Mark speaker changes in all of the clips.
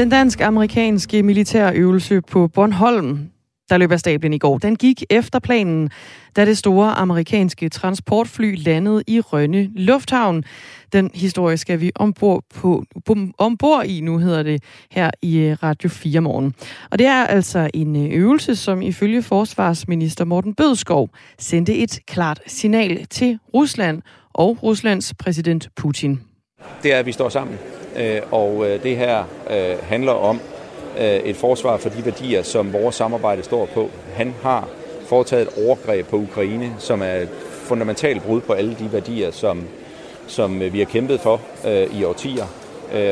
Speaker 1: Den dansk-amerikanske militærøvelse på Bornholm, der løb af stablen i går, den gik efter planen, da det store amerikanske transportfly landede i Rønne Lufthavn. Den historie skal vi ombord, på, ombord i, nu hedder det, her i øh, Radio 4 morgen. Og det er altså en øh, øvelse, som ifølge forsvarsminister Morten Bødskov sendte et klart signal til Rusland og Ruslands præsident Putin.
Speaker 2: Det er, at vi står sammen, Øh, og øh, det her øh, handler om et forsvar for de værdier, som vores samarbejde står på. Han har foretaget et overgreb på Ukraine, som er et fundamentalt brud på alle de værdier, som, som vi har kæmpet for i årtier.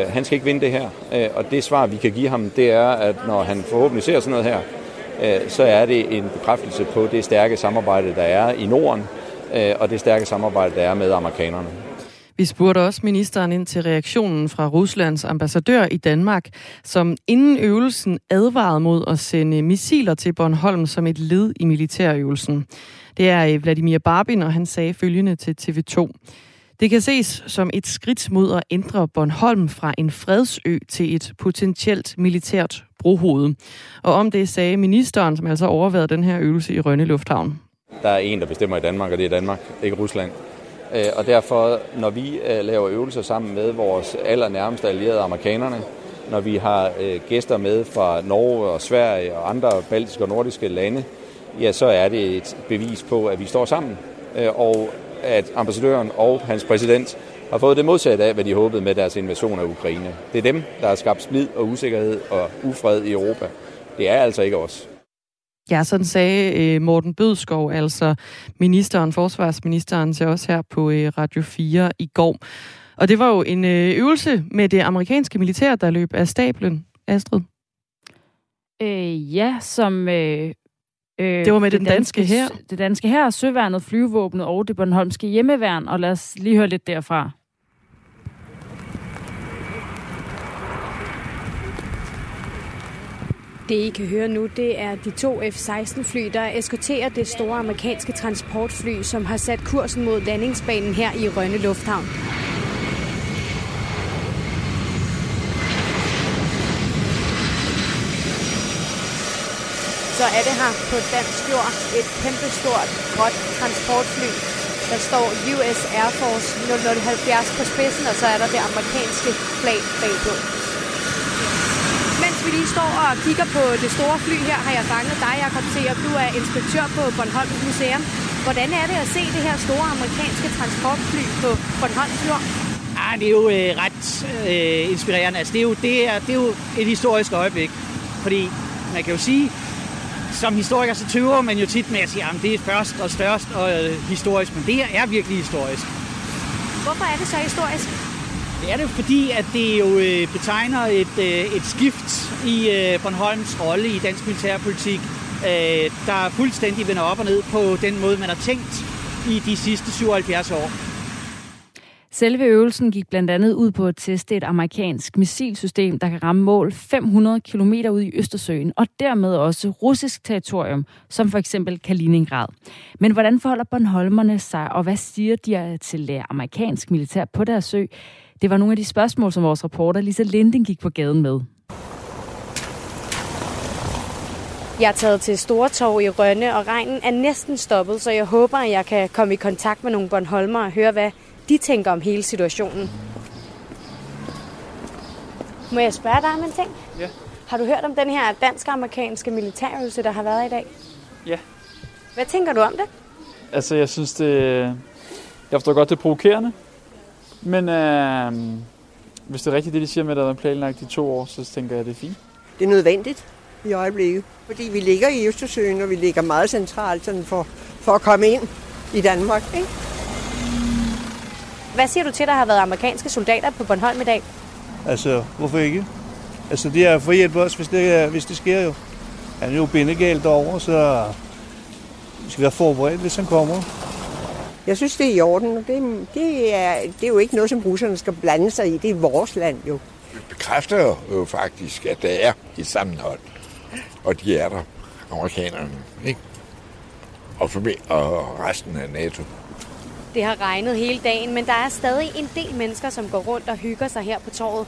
Speaker 2: Han skal ikke vinde det her, og det svar, vi kan give ham, det er, at når han forhåbentlig ser sådan noget her, så er det en bekræftelse på det stærke samarbejde, der er i Norden, og det stærke samarbejde, der er med amerikanerne.
Speaker 1: Vi spurgte også ministeren ind til reaktionen fra Ruslands ambassadør i Danmark, som inden øvelsen advarede mod at sende missiler til Bornholm som et led i militærøvelsen. Det er øh, Vladimir Barbin, og han sagde følgende til TV2. Det kan ses som et skridt mod at ændre Bornholm fra en fredsø til et potentielt militært brohoved. Og om det sagde ministeren, som altså overvejede den her øvelse i Rønne Lufthavn.
Speaker 2: Der er en, der bestemmer i Danmark, og det er Danmark, ikke Rusland. Øh, og derfor, når vi øh, laver øvelser sammen med vores allernærmeste allierede amerikanerne, når vi har øh, gæster med fra Norge og Sverige og andre baltiske og nordiske lande, ja, så er det et bevis på, at vi står sammen, øh, og at ambassadøren og hans præsident har fået det modsatte af, hvad de håbede med deres invasion af Ukraine. Det er dem, der har skabt splid og usikkerhed og ufred i Europa. Det er altså ikke os.
Speaker 1: Ja, sådan sagde øh, Morten Bødskov, altså ministeren, forsvarsministeren, til os her på øh, Radio 4 i går. Og det var jo en øh, øvelse med det amerikanske militær, der løb af stablen. Astrid?
Speaker 3: Øh, ja, som... Øh,
Speaker 1: øh, det var med den danske, danske her.
Speaker 3: Det danske her, Søværnet, Flyvevåbnet og det Bornholmske hjemmeværn. Og lad os lige høre lidt derfra.
Speaker 4: Det, I kan høre nu, det er de to F-16-fly, der eskorterer det store amerikanske transportfly, som har sat kursen mod landingsbanen her i Rønne Lufthavn. Så er det her på dansk jord et kæmpestort gråt transportfly. Der står US Air Force 0070 på spidsen, og så er der det amerikanske flag bagpå vi lige står og kigger på det store fly her, har jeg fanget dig, Jacob Seer. Du er inspektør på Bornholms Museum. Hvordan er det at se det her store amerikanske transportfly på Bornholms jord?
Speaker 5: Ah, det er jo øh, ret øh, inspirerende. Altså, det, er jo, det, er, det er jo et historisk øjeblik. Fordi man kan jo sige, som historiker så tøver man jo tit med at sige, at det er først og størst og øh, historisk, men det her er virkelig historisk.
Speaker 4: Hvorfor er det så historisk?
Speaker 5: Det er det fordi, at det jo øh, betegner et, øh, et skift i øh, Bornholms rolle i dansk militærpolitik, der fuldstændig vender op og ned på den måde, man har tænkt i de sidste 77 år.
Speaker 3: Selve øvelsen gik blandt andet ud på at teste et amerikansk missilsystem, der kan ramme mål 500 km ud i Østersøen, og dermed også russisk territorium, som for eksempel Kaliningrad. Men hvordan forholder Bornholmerne sig, og hvad siger de til amerikansk militær på deres sø? Det var nogle af de spørgsmål, som vores reporter Lisa Linding gik på gaden med.
Speaker 4: Jeg er taget til Stortorv i Rønne, og regnen er næsten stoppet, så jeg håber, at jeg kan komme i kontakt med nogle Bornholmer og høre, hvad de tænker om hele situationen. Må jeg spørge dig om en ting?
Speaker 6: Ja.
Speaker 4: Har du hørt om den her dansk-amerikanske militærøvelse, der har været i dag?
Speaker 6: Ja.
Speaker 4: Hvad tænker du om det?
Speaker 6: Altså, jeg synes, det... Jeg forstår godt, det er provokerende. Men øh, hvis det er rigtigt, det de siger med, at der er planlagt i to år, så tænker jeg, at det er fint.
Speaker 7: Det er nødvendigt i øjeblikket, fordi vi ligger i Østersøen, og vi ligger meget centralt sådan for, for at komme ind i Danmark. Ikke?
Speaker 4: Hvad siger du til, at der har været amerikanske soldater på Bornholm i dag?
Speaker 8: Altså, hvorfor ikke? Altså, det er for hjælp os, hvis det, hvis det sker jo. Han er jo bindegalt derovre, så vi skal være forberedt, hvis han kommer.
Speaker 7: Jeg synes, det er i orden. Det, det, er, det er jo ikke noget, som russerne skal blande sig i. Det er vores land jo.
Speaker 9: Det bekræfter jo faktisk, at der er et sammenhold. Og de er der, amerikanerne. Ikke? Og, for, og resten af NATO.
Speaker 4: Det har regnet hele dagen, men der er stadig en del mennesker, som går rundt og hygger sig her på torvet.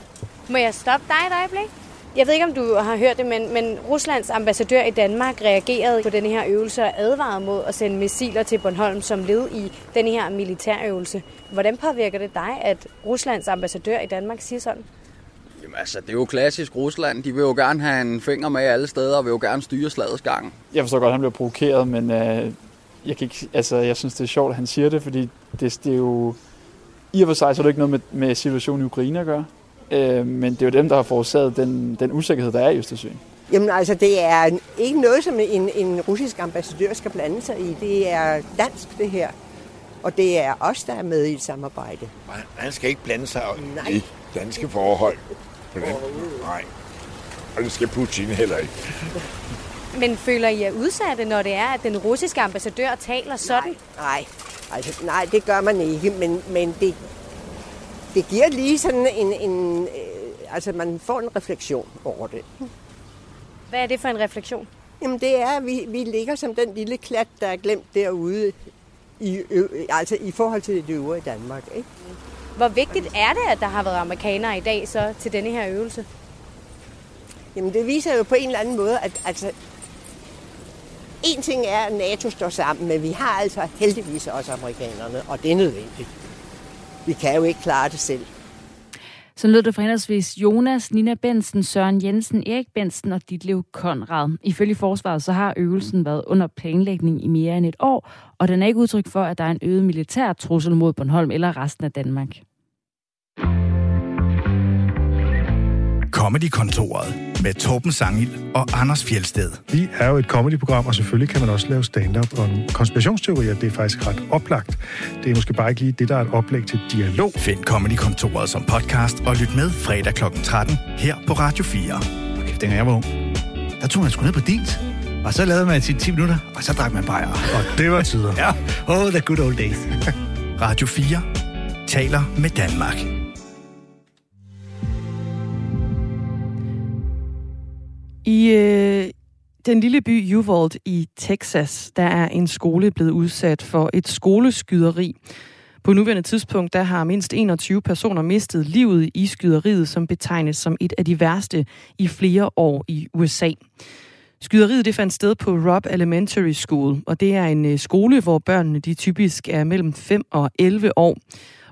Speaker 4: Må jeg stoppe dig et øjeblik? Jeg ved ikke, om du har hørt det, men, men Ruslands ambassadør i Danmark reagerede på denne her øvelse og advarede mod at sende missiler til Bornholm som led i denne her militærøvelse. Hvordan påvirker det dig, at Ruslands ambassadør i Danmark siger sådan?
Speaker 10: Jamen altså, det er jo klassisk Rusland. De vil jo gerne have en finger med alle steder, og vil jo gerne styre slagets gang.
Speaker 6: Jeg forstår godt, at han bliver provokeret, men øh, jeg, kan ikke, altså, jeg synes, det er sjovt, at han siger det, fordi det, det er jo... I og for sig så er det ikke noget med, med situationen i Ukraine at gøre, øh, men det er jo dem, der har forårsaget den, den usikkerhed, der er i Østersøen.
Speaker 7: Jamen altså, det er ikke noget, som en, en russisk ambassadør skal blande sig i. Det er dansk, det her. Og det er os, der er med i et samarbejde.
Speaker 9: Han skal ikke blande sig Nej. i danske forhold. På den. Nej. Og det skal Putin heller ikke.
Speaker 4: Men føler I jer udsatte, når det er, at den russiske ambassadør taler sådan?
Speaker 7: Nej, nej, altså, nej det gør man ikke, men, men det, det giver lige sådan en, en... Øh, altså, man får en refleksion over det.
Speaker 4: Hvad er det for en refleksion?
Speaker 7: Jamen, det er, at vi, vi ligger som den lille klat, der er glemt derude, i, altså i forhold til det øvrige Danmark. Ikke?
Speaker 4: Hvor vigtigt er det, at der har været amerikanere i dag så til denne her øvelse?
Speaker 7: Jamen, det viser jo på en eller anden måde, at altså, en ting er, at NATO står sammen, men vi har altså heldigvis også amerikanerne, og det er nødvendigt. Vi kan jo ikke klare det selv.
Speaker 3: Så lød det fra henholdsvis Jonas, Nina Bensen, Søren Jensen, Erik Bensen og Ditlev Konrad. Ifølge forsvaret så har øvelsen været under planlægning i mere end et år, og den er ikke udtryk for, at der er en øget militær trussel mod Bornholm eller resten af Danmark.
Speaker 11: Comedy-kontoret med Torben Sangil og Anders Fjelsted.
Speaker 12: Vi er jo et comedy-program, og selvfølgelig kan man også lave stand-up om konspirationsteorier. Det er faktisk ret oplagt. Det er måske bare ikke lige det, der er et oplæg til dialog.
Speaker 11: Find Comedy-kontoret som podcast og lyt med fredag kl. 13 her på Radio 4.
Speaker 13: Okay, dengang jeg var ung, der tog man sgu ned på dit. Og så lavede man sine 10 minutter, og så drak man bajer.
Speaker 12: Og det var tider.
Speaker 13: ja, oh, the good old days.
Speaker 11: Radio 4 taler med Danmark.
Speaker 1: I øh, den lille by Uvalde i Texas, der er en skole blevet udsat for et skoleskyderi. På nuværende tidspunkt, der har mindst 21 personer mistet livet i skyderiet, som betegnes som et af de værste i flere år i USA. Skyderiet det fandt sted på Rob Elementary School, og det er en øh, skole, hvor børnene de typisk er mellem 5 og 11 år.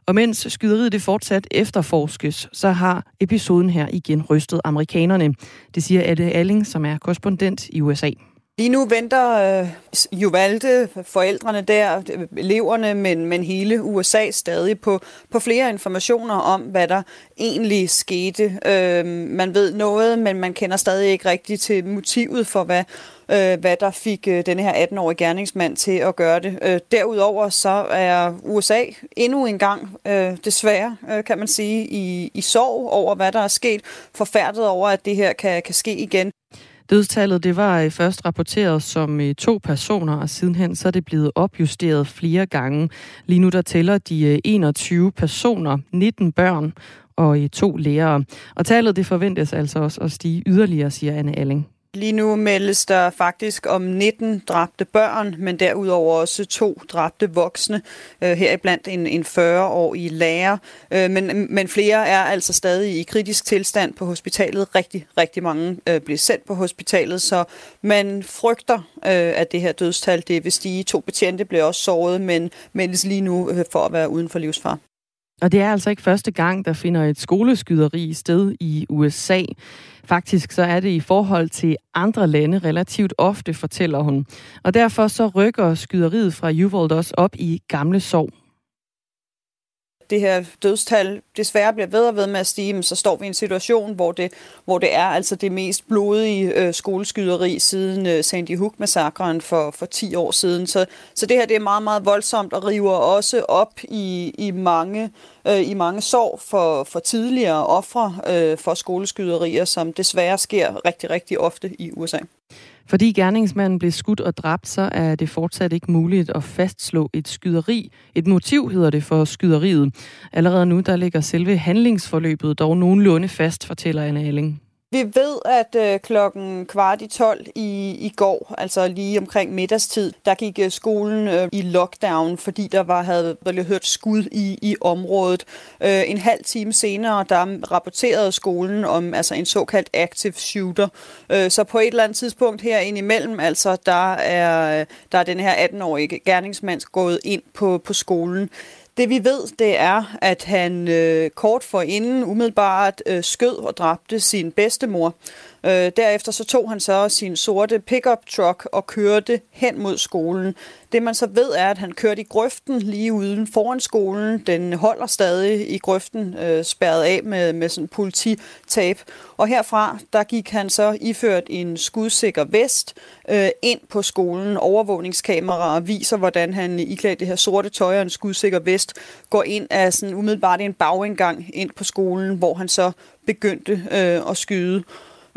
Speaker 1: Og mens skyderiet det fortsat efterforskes, så har episoden her igen rystet amerikanerne. Det siger Adde Alling, som er korrespondent i USA.
Speaker 14: Lige nu venter øh, Juvalde, forældrene der, eleverne, men, men hele USA stadig på, på flere informationer om, hvad der egentlig skete. Øh, man ved noget, men man kender stadig ikke rigtigt til motivet for, hvad, øh, hvad der fik øh, denne her 18-årige gerningsmand til at gøre det. Øh, derudover så er USA endnu en gang, øh, desværre øh, kan man sige, i, i sorg over, hvad der er sket. Forfærdet over, at det her kan, kan ske igen.
Speaker 1: Dødstallet det var øh, først rapporteret som øh, to personer, og sidenhen så er det blevet opjusteret flere gange. Lige nu der tæller de øh, 21 personer, 19 børn og to lærere. Og tallet det forventes altså også at stige yderligere, siger Anne Alling.
Speaker 14: Lige nu meldes der faktisk om 19 dræbte børn, men derudover også to dræbte voksne, øh, heriblandt en, en 40-årig lærer. Øh, men, men flere er altså stadig i kritisk tilstand på hospitalet. Rigtig, rigtig mange øh, bliver sendt på hospitalet, så man frygter, øh, at det her dødstal det vil stige. To betjente bliver også såret, men meldes lige nu øh, for at være uden for livsfar.
Speaker 1: Og det er altså ikke første gang, der finder et skoleskyderi sted i USA. Faktisk så er det i forhold til andre lande relativt ofte, fortæller hun. Og derfor så rykker skyderiet fra Uvalde også op i gamle sorg
Speaker 14: det her dødstal desværre bliver ved og ved med at stige, så står vi i en situation, hvor det, hvor det er altså det mest blodige øh, skoleskyderi siden øh, Sandy Hook-massakren for, for 10 år siden. Så, så det her det er meget, meget voldsomt og river også op i, i mange øh, i mange sorg for, for tidligere ofre øh, for skoleskyderier, som desværre sker rigtig, rigtig ofte i USA.
Speaker 1: Fordi gerningsmanden blev skudt og dræbt, så er det fortsat ikke muligt at fastslå et skyderi. Et motiv hedder det for skyderiet. Allerede nu der ligger selve handlingsforløbet dog nogenlunde fast, fortæller Anna Elling.
Speaker 14: Vi ved, at øh, klokken kvart i 12 i, i går, altså lige omkring middagstid, der gik øh, skolen øh, i lockdown, fordi der var havde blevet hørt skud i, i området. Øh, en halv time senere, der rapporterede skolen om altså en såkaldt active shooter. Øh, så på et eller andet tidspunkt her indimellem, altså der er, der er den her 18-årige gerningsmand gået ind på, på skolen. Det vi ved, det er, at han øh, kort forinden umiddelbart øh, skød og dræbte sin bedstemor. Øh, derefter så tog han så sin sorte pickup truck og kørte hen mod skolen. Det man så ved er, at han kørte i grøften lige uden foran skolen. Den holder stadig i grøften, øh, spærret af med, med sådan polititab. Og herfra, der gik han så iført en skudsikker vest øh, ind på skolen. Overvågningskameraer viser, hvordan han iklædt det her sorte tøj og en skudsikker vest går ind af sådan umiddelbart en bagindgang ind på skolen, hvor han så begyndte øh, at skyde.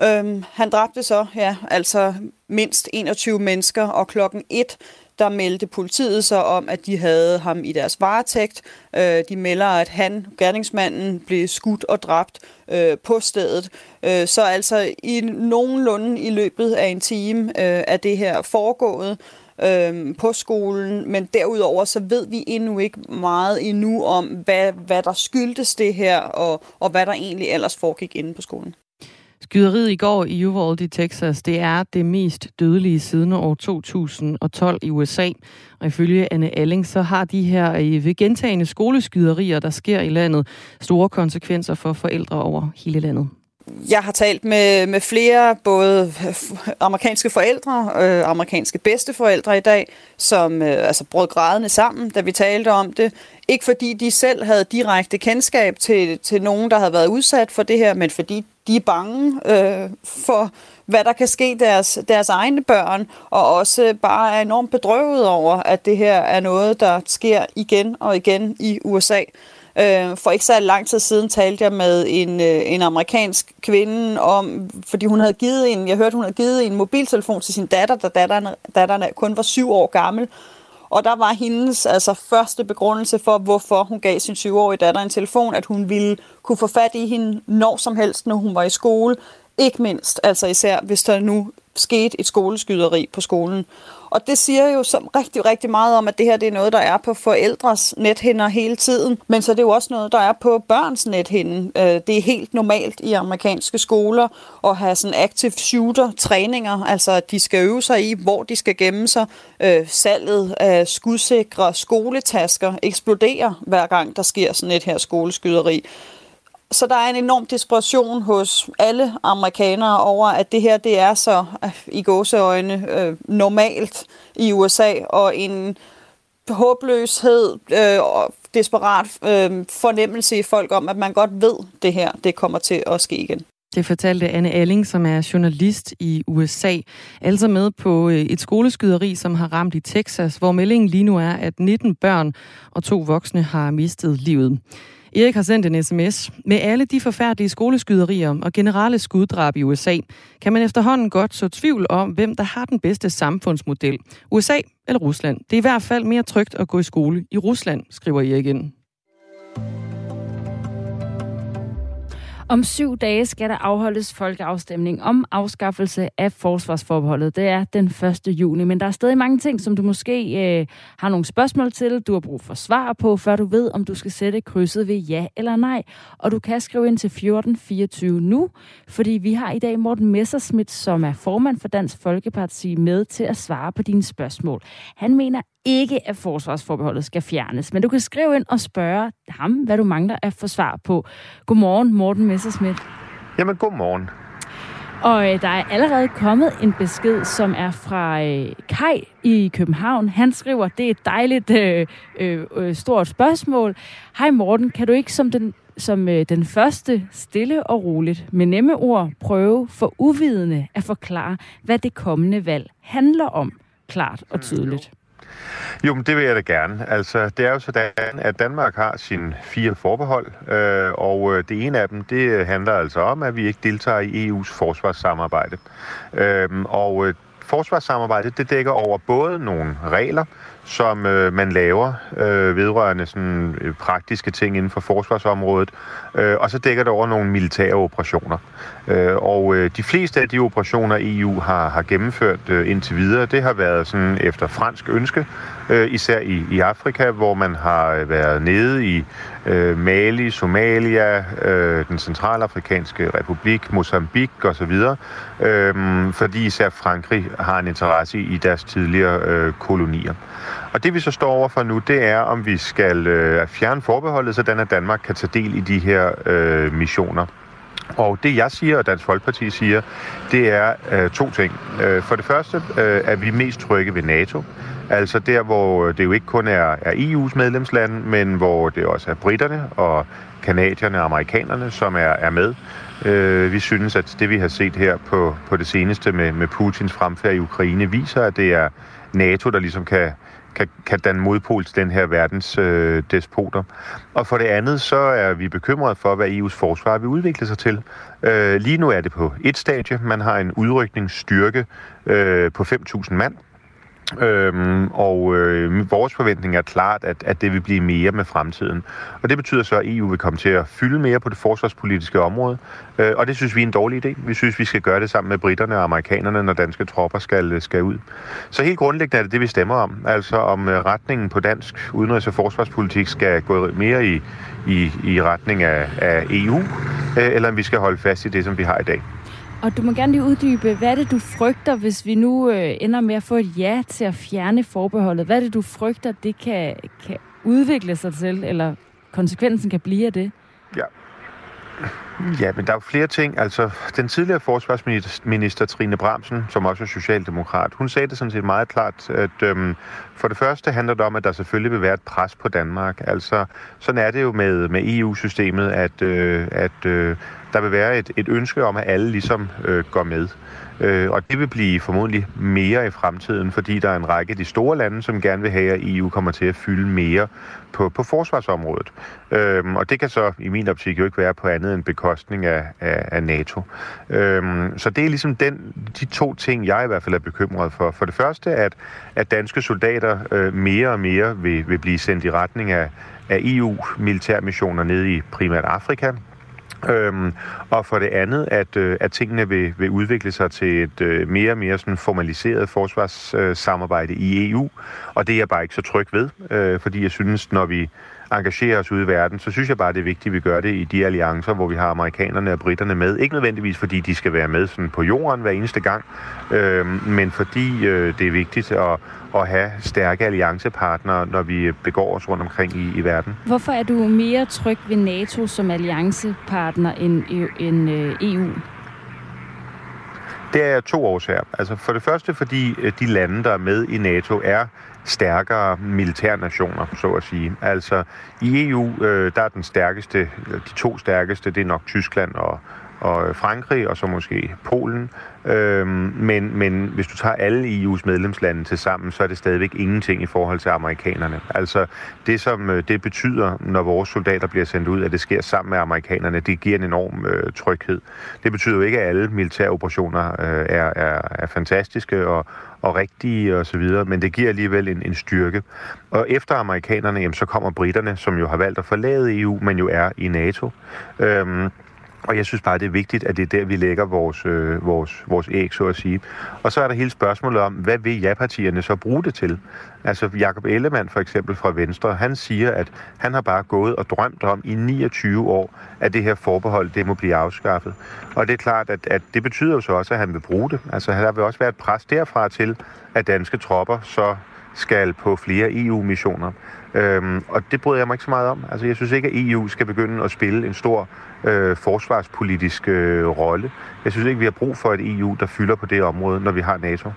Speaker 14: Øhm, han dræbte så, ja, altså mindst 21 mennesker, og klokken 1 der meldte politiet så om, at de havde ham i deres varetægt. Øh, de melder, at han, gerningsmanden, blev skudt og dræbt øh, på stedet. Øh, så altså i nogenlunde i løbet af en time øh, er det her foregået øh, på skolen, men derudover så ved vi endnu ikke meget endnu om, hvad, hvad der skyldtes det her, og, og hvad der egentlig ellers foregik inde på skolen.
Speaker 1: Skyderiet i går i Uvalde i Texas, det er det mest dødelige siden år 2012 i USA. Og ifølge Anne Alling, så har de her øh, ved gentagende skoleskyderier, der sker i landet, store konsekvenser for forældre over hele landet.
Speaker 14: Jeg har talt med, med flere, både amerikanske forældre, øh, amerikanske bedsteforældre i dag, som øh, altså brød grædende sammen, da vi talte om det. Ikke fordi de selv havde direkte kendskab til, til nogen, der havde været udsat for det her, men fordi de er bange øh, for, hvad der kan ske deres, deres egne børn, og også bare er enormt bedrøvet over, at det her er noget, der sker igen og igen i USA. Øh, for ikke så lang tid siden talte jeg med en, øh, en amerikansk kvinde om, fordi hun havde givet en, jeg hørte, hun havde givet en mobiltelefon til sin datter, da datteren, datteren kun var syv år gammel. Og der var hendes altså, første begrundelse for, hvorfor hun gav sin 20-årige datter en telefon, at hun ville kunne få fat i hende når som helst, når hun var i skole. Ikke mindst, altså især hvis der nu skete et skoleskyderi på skolen. Og det siger jo som rigtig, rigtig meget om, at det her det er noget, der er på forældres nethinder hele tiden. Men så er det jo også noget, der er på børns nethinde. Øh, det er helt normalt i amerikanske skoler at have sådan active shooter-træninger. Altså, at de skal øve sig i, hvor de skal gemme sig. Øh, salget af skudsikre skoletasker eksploderer, hver gang der sker sådan et her skoleskyderi. Så der er en enorm desperation hos alle amerikanere over, at det her det er så øh, i gåseøjne øh, normalt i USA, og en håbløshed øh, og desperat øh, fornemmelse i folk om, at man godt ved, det her det kommer til at ske igen.
Speaker 1: Det fortalte Anne Alling, som er journalist i USA, altså med på øh, et skoleskyderi, som har ramt i Texas, hvor meldingen lige nu er, at 19 børn og to voksne har mistet livet. Erik har sendt en sms. Med alle de forfærdelige skoleskyderier og generelle skuddrab i USA, kan man efterhånden godt så tvivl om, hvem der har den bedste samfundsmodel. USA eller Rusland. Det er i hvert fald mere trygt at gå i skole i Rusland, skriver Erik ind.
Speaker 3: Om syv dage skal der afholdes folkeafstemning om afskaffelse af forsvarsforbeholdet. Det er den 1. juni, men der er stadig mange ting, som du måske øh, har nogle spørgsmål til, du har brug for svar på, før du ved, om du skal sætte krydset ved ja eller nej. Og du kan skrive ind til 1424 nu, fordi vi har i dag Morten Messerschmidt, som er formand for Dansk Folkeparti, med til at svare på dine spørgsmål. Han mener ikke, at forsvarsforbeholdet skal fjernes. Men du kan skrive ind og spørge ham, hvad du mangler at få svar på. Godmorgen, Morten Messerschmidt.
Speaker 15: Jamen, godmorgen.
Speaker 3: Og øh, der er allerede kommet en besked, som er fra øh, Kai i København. Han skriver, det er et dejligt øh, øh, øh, stort spørgsmål. Hej Morten, kan du ikke som den, som øh, den første stille og roligt med nemme ord prøve for uvidende at forklare, hvad det kommende valg handler om, klart og tydeligt?
Speaker 15: Jo, men det vil jeg da gerne. Altså, det er jo sådan, at Danmark har sine fire forbehold, øh, og øh, det ene af dem, det handler altså om, at vi ikke deltager i EU's forsvarssamarbejde. Øhm, øh, og forsvarssamarbejde, forsvarssamarbejdet, det dækker over både nogle regler, som øh, man laver øh, vedrørende sådan, øh, praktiske ting inden for forsvarsområdet, øh, og så dækker det over nogle militære operationer. Øh, og øh, de fleste af de operationer, EU har, har gennemført øh, indtil videre, det har været sådan efter fransk ønske, øh, især i, i Afrika, hvor man har øh, været nede i øh, Mali, Somalia, øh, den centralafrikanske republik, Mozambique osv., øh, fordi især Frankrig har en interesse i deres tidligere øh, kolonier. Og det vi så står overfor nu, det er, om vi skal øh, fjerne forbeholdet, sådan at Danmark kan tage del i de her øh, missioner. Og det jeg siger, og Dansk Folkeparti siger, det er øh, to ting. Øh, for det første øh, er vi mest trygge ved NATO. Altså der, hvor det jo ikke kun er, er EU's medlemslande, men hvor det også er britterne og kanadierne og amerikanerne, som er, er med. Øh, vi synes, at det vi har set her på, på det seneste med, med Putins fremfærd i Ukraine, viser, at det er NATO, der ligesom kan, kan, kan danne modpol til den her verdens øh, despoter. Og for det andet, så er vi bekymrede for, hvad EU's forsvar vil udvikle sig til. Øh, lige nu er det på et stadie. Man har en udrykningsstyrke øh, på 5.000 mand. Øhm, og øh, vores forventning er klart, at, at det vil blive mere med fremtiden. Og det betyder så, at EU vil komme til at fylde mere på det forsvarspolitiske område. Øh, og det synes vi er en dårlig idé. Vi synes, vi skal gøre det sammen med britterne og amerikanerne, når danske tropper skal, skal ud. Så helt grundlæggende er det det, vi stemmer om. Altså om øh, retningen på dansk udenrigs- og forsvarspolitik skal gå mere i, i, i retning af, af EU, øh, eller om vi skal holde fast i det, som vi har i dag.
Speaker 3: Og du må gerne lige uddybe, hvad er det, du frygter, hvis vi nu øh, ender med at få et ja til at fjerne forbeholdet? Hvad er det, du frygter, det kan, kan udvikle sig til, eller konsekvensen kan blive af det?
Speaker 15: Ja. Ja, men der er jo flere ting. Altså, den tidligere forsvarsminister Trine Bramsen, som også er socialdemokrat, hun sagde det sådan set meget klart, at øhm, for det første handler det om, at der selvfølgelig vil være et pres på Danmark. Altså, sådan er det jo med, med EU-systemet, at, øh, at øh, der vil være et, et ønske om, at alle ligesom øh, går med. Øh, og det vil blive formodentlig mere i fremtiden, fordi der er en række af de store lande, som gerne vil have, at EU kommer til at fylde mere på, på forsvarsområdet. Øhm, og det kan så i min optik jo ikke være på andet end bekostning af, af, af NATO. Øhm, så det er ligesom den, de to ting, jeg i hvert fald er bekymret for. For det første, at, at danske soldater øh, mere og mere vil, vil blive sendt i retning af, af EU-militærmissioner nede i primært Afrika, Øhm, og for det andet, at, øh, at tingene vil, vil udvikle sig til et øh, mere og mere sådan formaliseret forsvarssamarbejde øh, i EU, og det er jeg bare ikke så tryg ved, øh, fordi jeg synes, når vi engagerer os ude i verden, så synes jeg bare, det er vigtigt, at vi gør det i de alliancer, hvor vi har amerikanerne og britterne med. Ikke nødvendigvis, fordi de skal være med sådan på jorden hver eneste gang, øh, men fordi øh, det er vigtigt at, at have stærke alliancepartnere, når vi begår os rundt omkring i, i verden.
Speaker 3: Hvorfor er du mere tryg ved NATO som alliancepartner end, end øh, EU?
Speaker 15: Det er to årsager. Altså for det første, fordi øh, de lande, der er med i NATO, er stærkere militærnationer, så at sige. Altså i EU, øh, der er den stærkeste, de to stærkeste, det er nok Tyskland og, og Frankrig, og så måske Polen. Øhm, men, men hvis du tager alle EU's medlemslande til sammen, så er det stadigvæk ingenting i forhold til amerikanerne. Altså det, som øh, det betyder, når vores soldater bliver sendt ud, at det sker sammen med amerikanerne, det giver en enorm øh, tryghed. Det betyder jo ikke, at alle militære operationer øh, er, er, er fantastiske og, og rigtige og så videre, men det giver alligevel en, en styrke. Og efter amerikanerne, jamen, så kommer britterne, som jo har valgt at forlade EU, men jo er i NATO. Øhm, og jeg synes bare, det er vigtigt, at det er der, vi lægger vores, øh, vores, vores æg, så at sige. Og så er der hele spørgsmålet om, hvad vil ja-partierne så bruge det til? Altså Jakob Ellemann for eksempel fra Venstre, han siger, at han har bare gået og drømt om i 29 år, at det her forbehold, det må blive afskaffet. Og det er klart, at, at det betyder jo så også, at han vil bruge det. Altså der vil også være et pres derfra til, at danske tropper så skal på flere EU-missioner. Øhm, og det bryder jeg mig ikke så meget om. Altså, jeg synes ikke, at EU skal begynde at spille en stor øh, forsvarspolitisk øh, rolle. Jeg synes ikke, vi har brug for et EU, der fylder på det område, når vi har NATO.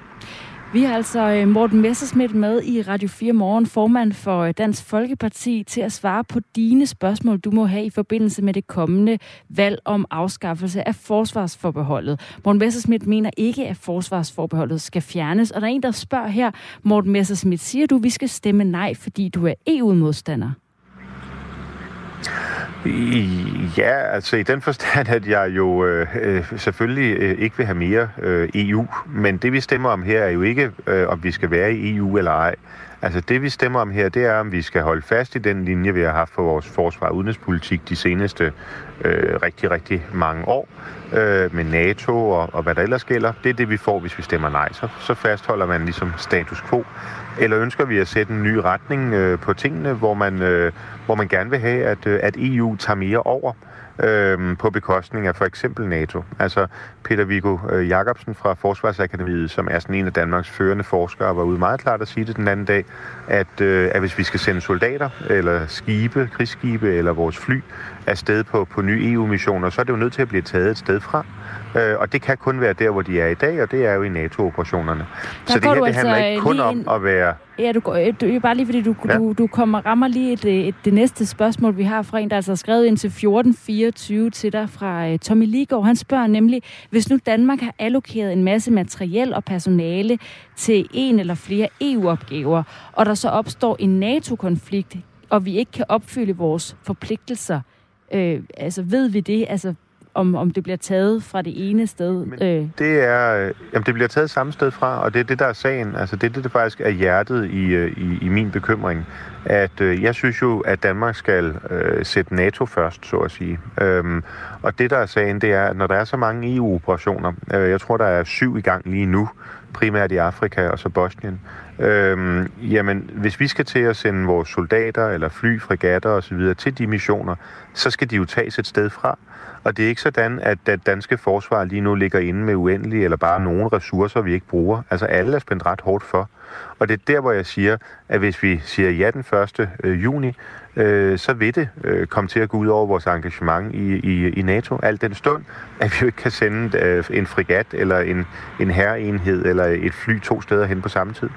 Speaker 3: Vi har altså øh, Morten Messersmith med i Radio 4 Morgen, formand for øh, Dansk Folkeparti, til at svare på dine spørgsmål, du må have i forbindelse med det kommende valg om afskaffelse af forsvarsforbeholdet. Morten Messersmith mener ikke, at forsvarsforbeholdet skal fjernes, og der er en, der spørger her, Morten Messersmith, siger du, at vi skal stemme nej, fordi du er EU-modstander?
Speaker 15: Ja, altså i den forstand, at jeg jo øh, øh selvfølgelig øh, ikke vil have mere øh, EU, men det vi stemmer om her er jo ikke, øh, om vi skal være i EU eller ej. Altså det, vi stemmer om her, det er, om vi skal holde fast i den linje, vi har haft for vores forsvar og udenrigspolitik de seneste øh, rigtig, rigtig mange år øh, med NATO og, og hvad der ellers gælder. Det er det, vi får, hvis vi stemmer nej. Så, så fastholder man ligesom status quo. Eller ønsker vi at sætte en ny retning øh, på tingene, hvor man, øh, hvor man gerne vil have, at, øh, at EU tager mere over øh, på bekostning af for eksempel NATO. Altså Peter Viggo øh, Jacobsen fra Forsvarsakademiet, som er sådan en af Danmarks førende forskere, var ude meget klart at sige det den anden dag, at, øh, at hvis vi skal sende soldater eller skibe, krigsskibe eller vores fly afsted på, på nye EU-missioner, så er det jo nødt til at blive taget et sted fra. Øh, og det kan kun være der, hvor de er i dag, og det er jo i NATO-operationerne. Så det her det handler
Speaker 3: altså
Speaker 15: ikke kun om
Speaker 3: en...
Speaker 15: at være...
Speaker 3: Ja, du, du, bare lige fordi du, ja. du, du kommer rammer lige et, et, det næste spørgsmål, vi har fra en, der altså har skrevet ind til 1424 til dig fra uh, Tommy Ligård. Han spørger nemlig, hvis nu Danmark har allokeret en masse materiel og personale til en eller flere EU-opgaver, og der så opstår en NATO-konflikt, og vi ikke kan opfylde vores forpligtelser, øh, altså ved vi det? Altså om, om det bliver taget fra det ene sted? Øh.
Speaker 15: Det er, øh, jamen det bliver taget samme sted fra, og det er det, der er sagen. Altså det er det, der faktisk er hjertet i, øh, i, i min bekymring. At øh, jeg synes jo, at Danmark skal øh, sætte NATO først, så at sige. Øhm, og det, der er sagen, det er, at når der er så mange EU-operationer, øh, jeg tror, der er syv i gang lige nu, primært i Afrika og så Bosnien, Øhm, jamen, hvis vi skal til at sende vores soldater eller fly, fregatter osv. til de missioner, så skal de jo tages et sted fra. Og det er ikke sådan, at det danske forsvar lige nu ligger inde med uendelige eller bare nogle ressourcer, vi ikke bruger. Altså alle er spændt ret hårdt for. Og det er der, hvor jeg siger, at hvis vi siger ja den 1. Øh, juni, øh, så vil det øh, komme til at gå ud over vores engagement i, i, i NATO. Alt den stund, at vi jo ikke kan sende øh, en frigat eller en, en herreenhed eller et fly to steder hen på samme tid.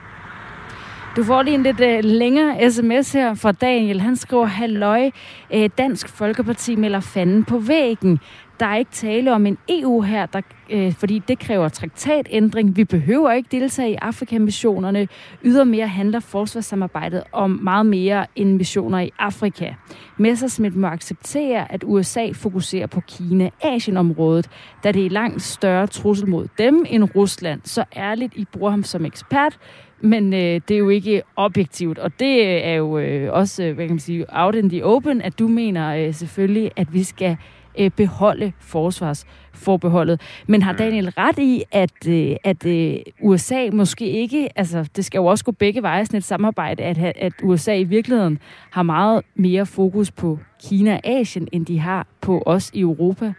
Speaker 3: Du får lige en lidt uh, længere sms her fra Daniel. Han skriver, Halløj, uh, Dansk Folkeparti melder fanden på væggen. Der er ikke tale om en EU her, der, øh, fordi det kræver traktatændring. Vi behøver ikke deltage i Afrika-missionerne. Ydermere handler forsvarssamarbejdet om meget mere end missioner i Afrika. Messersmith må acceptere, at USA fokuserer på Kina-Asien-området, da det er langt større trussel mod dem end Rusland. Så ærligt, I bruger ham som ekspert, men øh, det er jo ikke objektivt, og det øh, er jo øh, også, øh, hvad kan man sige, out in the open, at du mener øh, selvfølgelig, at vi skal øh, beholde forsvarsforbeholdet. Men har Daniel ret i, at, øh, at øh, USA måske ikke, altså det skal jo også gå begge veje, sådan et samarbejde, at, at USA i virkeligheden har meget mere fokus på Kina og Asien, end de har på os i Europa?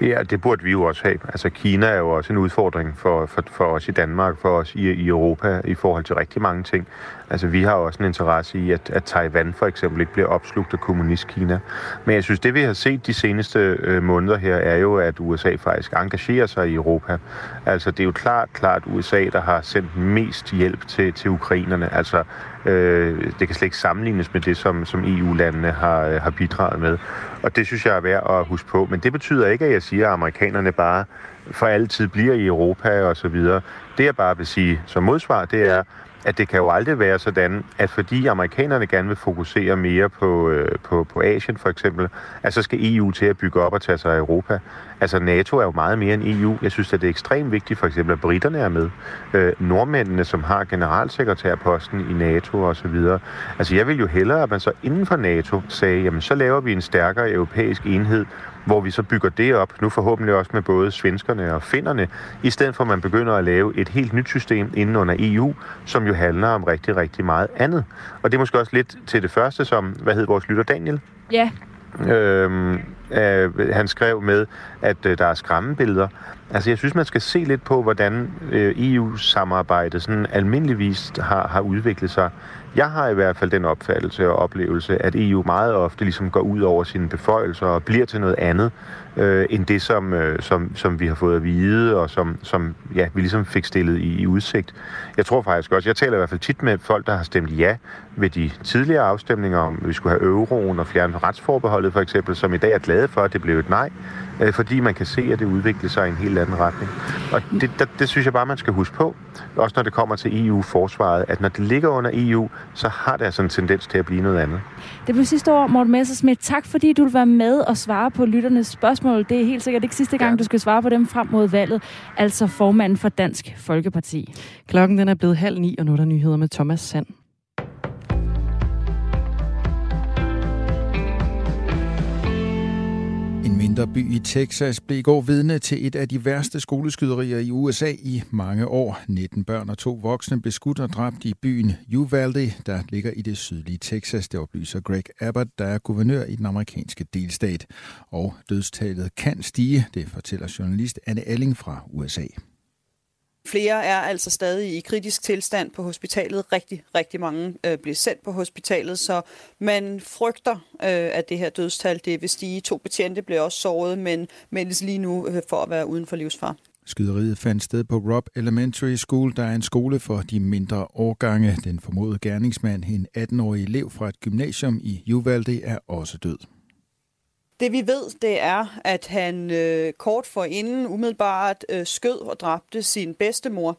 Speaker 15: Ja, det burde vi jo også have. Altså Kina er jo også en udfordring for, for, for os i Danmark, for os i, i Europa i forhold til rigtig mange ting. Altså vi har også en interesse i, at, at Taiwan for eksempel ikke bliver opslugt af kommunist-Kina. Men jeg synes, det vi har set de seneste øh, måneder her, er jo, at USA faktisk engagerer sig i Europa. Altså det er jo klart, klart USA, der har sendt mest hjælp til, til ukrainerne. Altså Øh, det kan slet ikke sammenlignes med det, som, som EU-landene har, øh, har bidraget med. Og det synes jeg er værd at huske på. Men det betyder ikke, at jeg siger, at amerikanerne bare for altid bliver i Europa og så videre. Det jeg bare vil sige som modsvar, det er, at det kan jo aldrig være sådan, at fordi amerikanerne gerne vil fokusere mere på, øh, på, på Asien for eksempel, at så skal EU til at bygge op og tage sig af Europa. Altså NATO er jo meget mere end EU. Jeg synes, at det er ekstremt vigtigt for eksempel, at britterne er med. Øh, nordmændene, som har generalsekretærposten i NATO og så videre. Altså jeg vil jo hellere, at man så inden for NATO sagde, jamen så laver vi en stærkere europæisk enhed, hvor vi så bygger det op, nu forhåbentlig også med både svenskerne og finnerne, i stedet for at man begynder at lave et helt nyt system inden under EU, som jo handler om rigtig, rigtig meget andet. Og det er måske også lidt til det første, som, hvad hed vores lytter, Daniel?
Speaker 3: Ja.
Speaker 15: Øhm, øh, han skrev med, at øh, der er skræmmebilleder. Altså, jeg synes, man skal se lidt på, hvordan øh, EU-samarbejdet sådan almindeligvis har, har udviklet sig. Jeg har i hvert fald den opfattelse og oplevelse, at EU meget ofte ligesom går ud over sine beføjelser og bliver til noget andet, øh, end det, som, øh, som, som vi har fået at vide, og som, som ja, vi ligesom fik stillet i, i udsigt. Jeg tror faktisk også, jeg taler i hvert fald tit med folk, der har stemt ja ved de tidligere afstemninger om, vi skulle have euroen og fjerne retsforbeholdet for eksempel, som i dag er glade for, at det blev et nej, øh, fordi man kan se, at det udvikler sig i en helt anden retning. Og det, det, det synes jeg bare, man skal huske på, også når det kommer til EU-forsvaret, at når det ligger under EU, så har det altså en tendens til at blive noget andet.
Speaker 3: Det blev sidste år, Morten Messersmith. Tak fordi du vil være med og svare på lytternes spørgsmål. Det er helt sikkert ikke sidste gang, ja. du skal svare på dem frem mod valget. Altså formanden for Dansk Folkeparti.
Speaker 1: Klokken den er blevet halv ni, og nu er der nyheder med Thomas Sand.
Speaker 16: En mindre by i Texas blev i går vidne til et af de værste skoleskyderier i USA i mange år. 19 børn og to voksne blev skudt og dræbt i byen Uvalde, der ligger i det sydlige Texas. Det oplyser Greg Abbott, der er guvernør i den amerikanske delstat. Og dødstallet kan stige, det fortæller journalist Anne Alling fra USA.
Speaker 14: Flere er altså stadig i kritisk tilstand på hospitalet. Rigtig, rigtig mange øh, bliver sendt på hospitalet, så man frygter, øh, at det her dødstal det vil stige. To betjente blev også såret, men meldes lige nu øh, for at være uden for livsfar.
Speaker 16: Skyderiet fandt sted på Rob Elementary School, der er en skole for de mindre årgange. Den formodede gerningsmand, en 18-årig elev fra et gymnasium i Uvalde, er også død.
Speaker 14: Det vi ved, det er, at han øh, kort for inden umiddelbart øh, skød og dræbte sin bedstemor.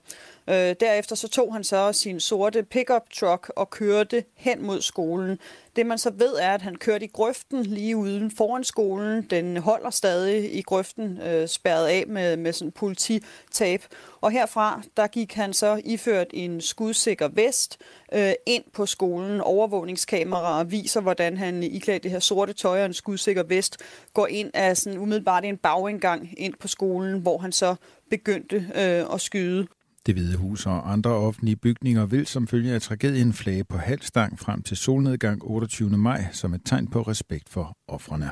Speaker 14: Øh, derefter så tog han så sin sorte pickup truck og kørte hen mod skolen. Det man så ved er, at han kørte i grøften lige uden foran skolen. Den holder stadig i grøften, øh, spærret af med, med sådan polititab. Og herfra, der gik han så iført en skudsikker vest øh, ind på skolen. Overvågningskameraer viser, hvordan han iklædt det her sorte tøj og en skudsikker vest går ind af sådan umiddelbart en bagindgang ind på skolen, hvor han så begyndte øh, at skyde.
Speaker 16: Det Hvide Hus og andre offentlige bygninger vil som følge af tragedien flage på halvstang frem til solnedgang 28. maj som et tegn på respekt for offrene.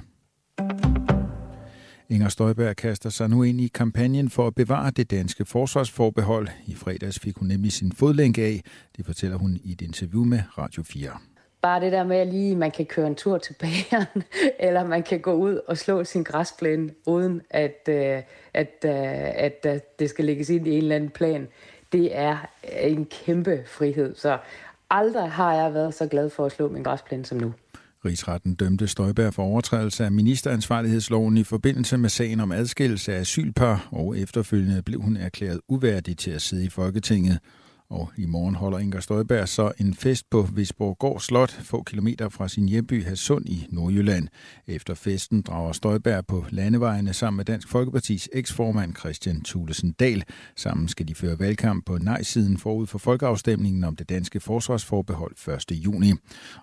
Speaker 16: Inger Støjberg kaster sig nu ind i kampagnen for at bevare det danske forsvarsforbehold. I fredags fik hun nemlig sin fodlænke af. Det fortæller hun i et interview med Radio 4.
Speaker 17: Bare det der med, at lige man kan køre en tur til bageren, eller man kan gå ud og slå sin græsplæne, uden at, øh, at, øh, at, at det skal lægges ind i en eller anden plan, det er øh, en kæmpe frihed. Så aldrig har jeg været så glad for at slå min græsplæne som nu.
Speaker 16: Rigsretten dømte Støjberg for overtrædelse af ministeransvarlighedsloven i forbindelse med sagen om adskillelse af asylpar, og efterfølgende blev hun erklæret uværdig til at sidde i Folketinget. Og i morgen holder Inger Støjberg så en fest på Visborg Slot, få kilometer fra sin hjemby Hasund i Nordjylland. Efter festen drager Støjberg på landevejene sammen med Dansk Folkepartis eksformand Christian Thulesen Dahl. Sammen skal de føre valgkamp på nej-siden forud for folkeafstemningen om det danske forsvarsforbehold 1. juni.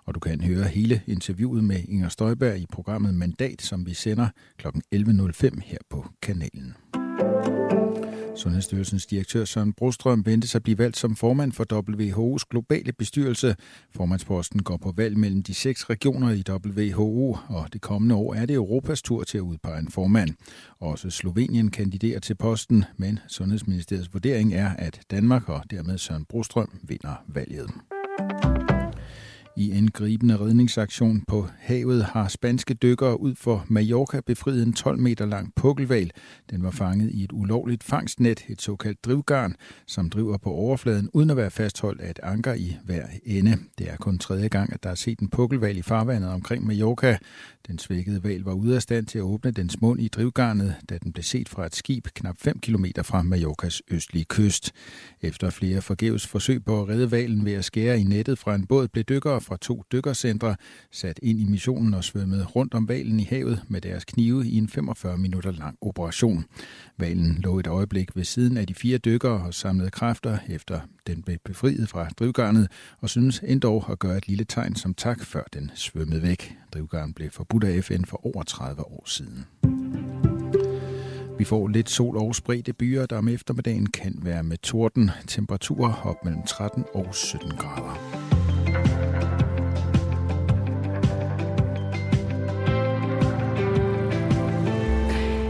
Speaker 16: Og du kan høre hele interviewet med Inger Støjberg i programmet Mandat, som vi sender kl. 11.05 her på kanalen. Sundhedsstyrelsens direktør Søren Brostrøm ventes at blive valgt som formand for WHO's globale bestyrelse. Formandsposten går på valg mellem de seks regioner i WHO, og det kommende år er det Europas tur til at udpege en formand. Også Slovenien kandiderer til posten, men Sundhedsministeriets vurdering er, at Danmark og dermed Søren Brostrøm vinder valget. I en gribende redningsaktion på havet har spanske dykkere ud for Mallorca befriet en 12 meter lang pukkelval. Den var fanget i et ulovligt fangstnet, et såkaldt drivgarn, som driver på overfladen uden at være fastholdt af et anker i hver ende. Det er kun tredje gang, at der er set en pukkelval i farvandet omkring Mallorca. Den svækkede val var ude af stand til at åbne dens mund i drivgarnet, da den blev set fra et skib knap 5 km fra Mallorcas østlige kyst. Efter flere forgæves forsøg på at redde valen ved at skære i nettet fra en båd, blev dykkere fra to dykkercentre sat ind i missionen og svømmede rundt om valen i havet med deres knive i en 45 minutter lang operation. Valen lå et øjeblik ved siden af de fire dykkere og samlede kræfter efter den blev befriet fra drivgarnet og synes endda at gøre et lille tegn som tak, før den svømmede væk. Drivgarnet blev forbudt af FN for over 30 år siden. Vi får lidt sol og spredte byer, der om eftermiddagen kan være med torden. Temperaturer op mellem 13 og 17 grader.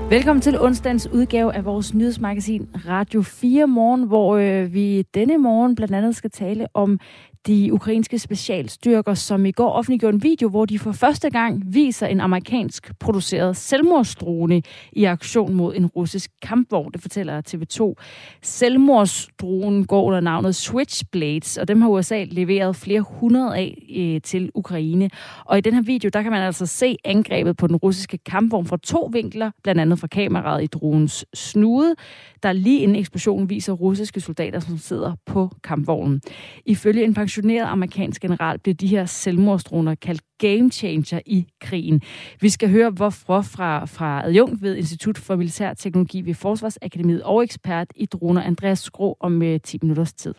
Speaker 3: Velkommen til onsdagens udgave af vores nyhedsmagasin Radio 4 Morgen, hvor øh, vi denne morgen blandt andet skal tale om de ukrainske specialstyrker, som i går offentliggjorde en video, hvor de for første gang viser en amerikansk produceret selvmordsdrone i aktion mod en russisk kampvogn. Det fortæller TV2. Selvmordsdronen går under navnet Switchblades, og dem har USA leveret flere hundrede af øh, til Ukraine. Og i den her video, der kan man altså se angrebet på den russiske kampvogn fra to vinkler, blandt andet fra kameraet i dronens snude, der lige inden eksplosionen viser russiske soldater, som sidder på kampvognen. Ifølge en pensioneret amerikansk general blev de her selvmordsdroner kaldt game changer i krigen. Vi skal høre, hvorfor fra, fra adjunkt ved Institut for Militær Teknologi ved Forsvarsakademiet og ekspert i droner Andreas Skrå om øh, 10 minutters tid.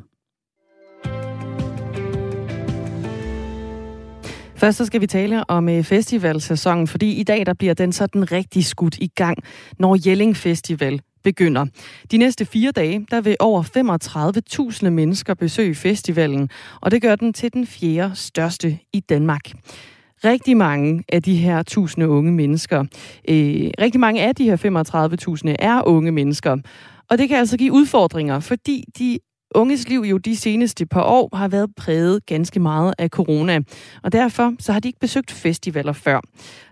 Speaker 1: Først så skal vi tale om øh, festivalsæsonen, fordi i dag der bliver den sådan rigtig skudt i gang, når Jelling Festival begynder. De næste fire dage, der vil over 35.000 mennesker besøge festivalen, og det gør den til den fjerde største i Danmark. Rigtig mange af de her tusinde unge mennesker, øh, rigtig mange af de her 35.000 er unge mennesker, og det kan altså give udfordringer, fordi de unges liv jo de seneste par år har været præget ganske meget af corona, og derfor så har de ikke besøgt festivaler før.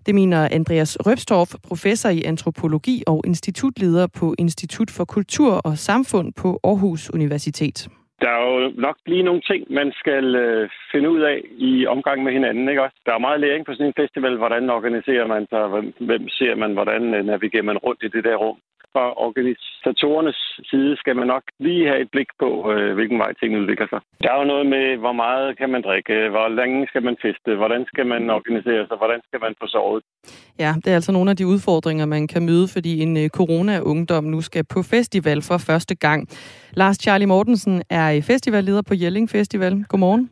Speaker 1: Det mener Andreas Røbstorff, professor i antropologi og institutleder på Institut for Kultur og Samfund på Aarhus Universitet.
Speaker 18: Der er jo nok lige nogle ting, man skal øh, finde ud af i omgang med hinanden. Ikke også? Der er meget læring på sådan en festival. Hvordan organiserer man sig? Hvem ser man? Hvordan øh, navigerer man rundt i det der rum? Fra organisatorernes side skal man nok lige have et blik på, øh, hvilken vej tingene udvikler sig. Der er jo noget med, hvor meget kan man drikke, hvor længe skal man feste, hvordan skal man organisere sig, hvordan skal man få sovet.
Speaker 1: Ja, det er altså nogle af de udfordringer, man kan møde, fordi en øh, corona-ungdom nu skal på festival for første gang. Lars Charlie Mortensen er festivalleder på Jelling Festival. Godmorgen.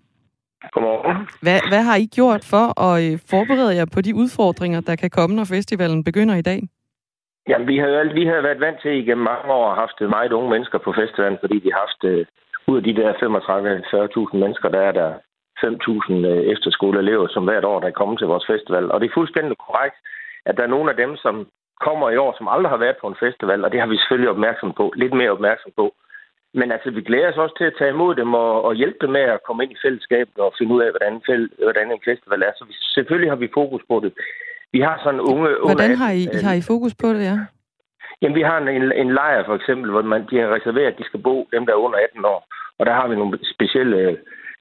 Speaker 19: Godmorgen.
Speaker 1: Hvad, hvad har I gjort for at øh, forberede jer på de udfordringer, der kan komme, når festivalen begynder i dag?
Speaker 19: Jamen, vi har, vi har været vant til igennem mange år at haft meget unge mennesker på festivalen, fordi vi har haft, uh, ud af de der 35-40.000 mennesker, der er der 5.000 uh, øh, efterskoleelever, som hvert år der er kommet til vores festival. Og det er fuldstændig korrekt, at der er nogle af dem, som kommer i år, som aldrig har været på en festival, og det har vi selvfølgelig opmærksom på, lidt mere opmærksom på. Men altså, vi glæder os også til at tage imod dem og, og hjælpe dem med at komme ind i fællesskabet og finde ud af, hvordan, hvordan en festival er. Så vi, selvfølgelig har vi fokus på det. Vi har sådan unge...
Speaker 1: Hvordan har I, har I fokus på det, ja?
Speaker 19: Jamen, vi har en, en lejr for eksempel, hvor man, de har reserveret, at de skal bo, dem der er under 18 år. Og der har vi nogle specielle øh,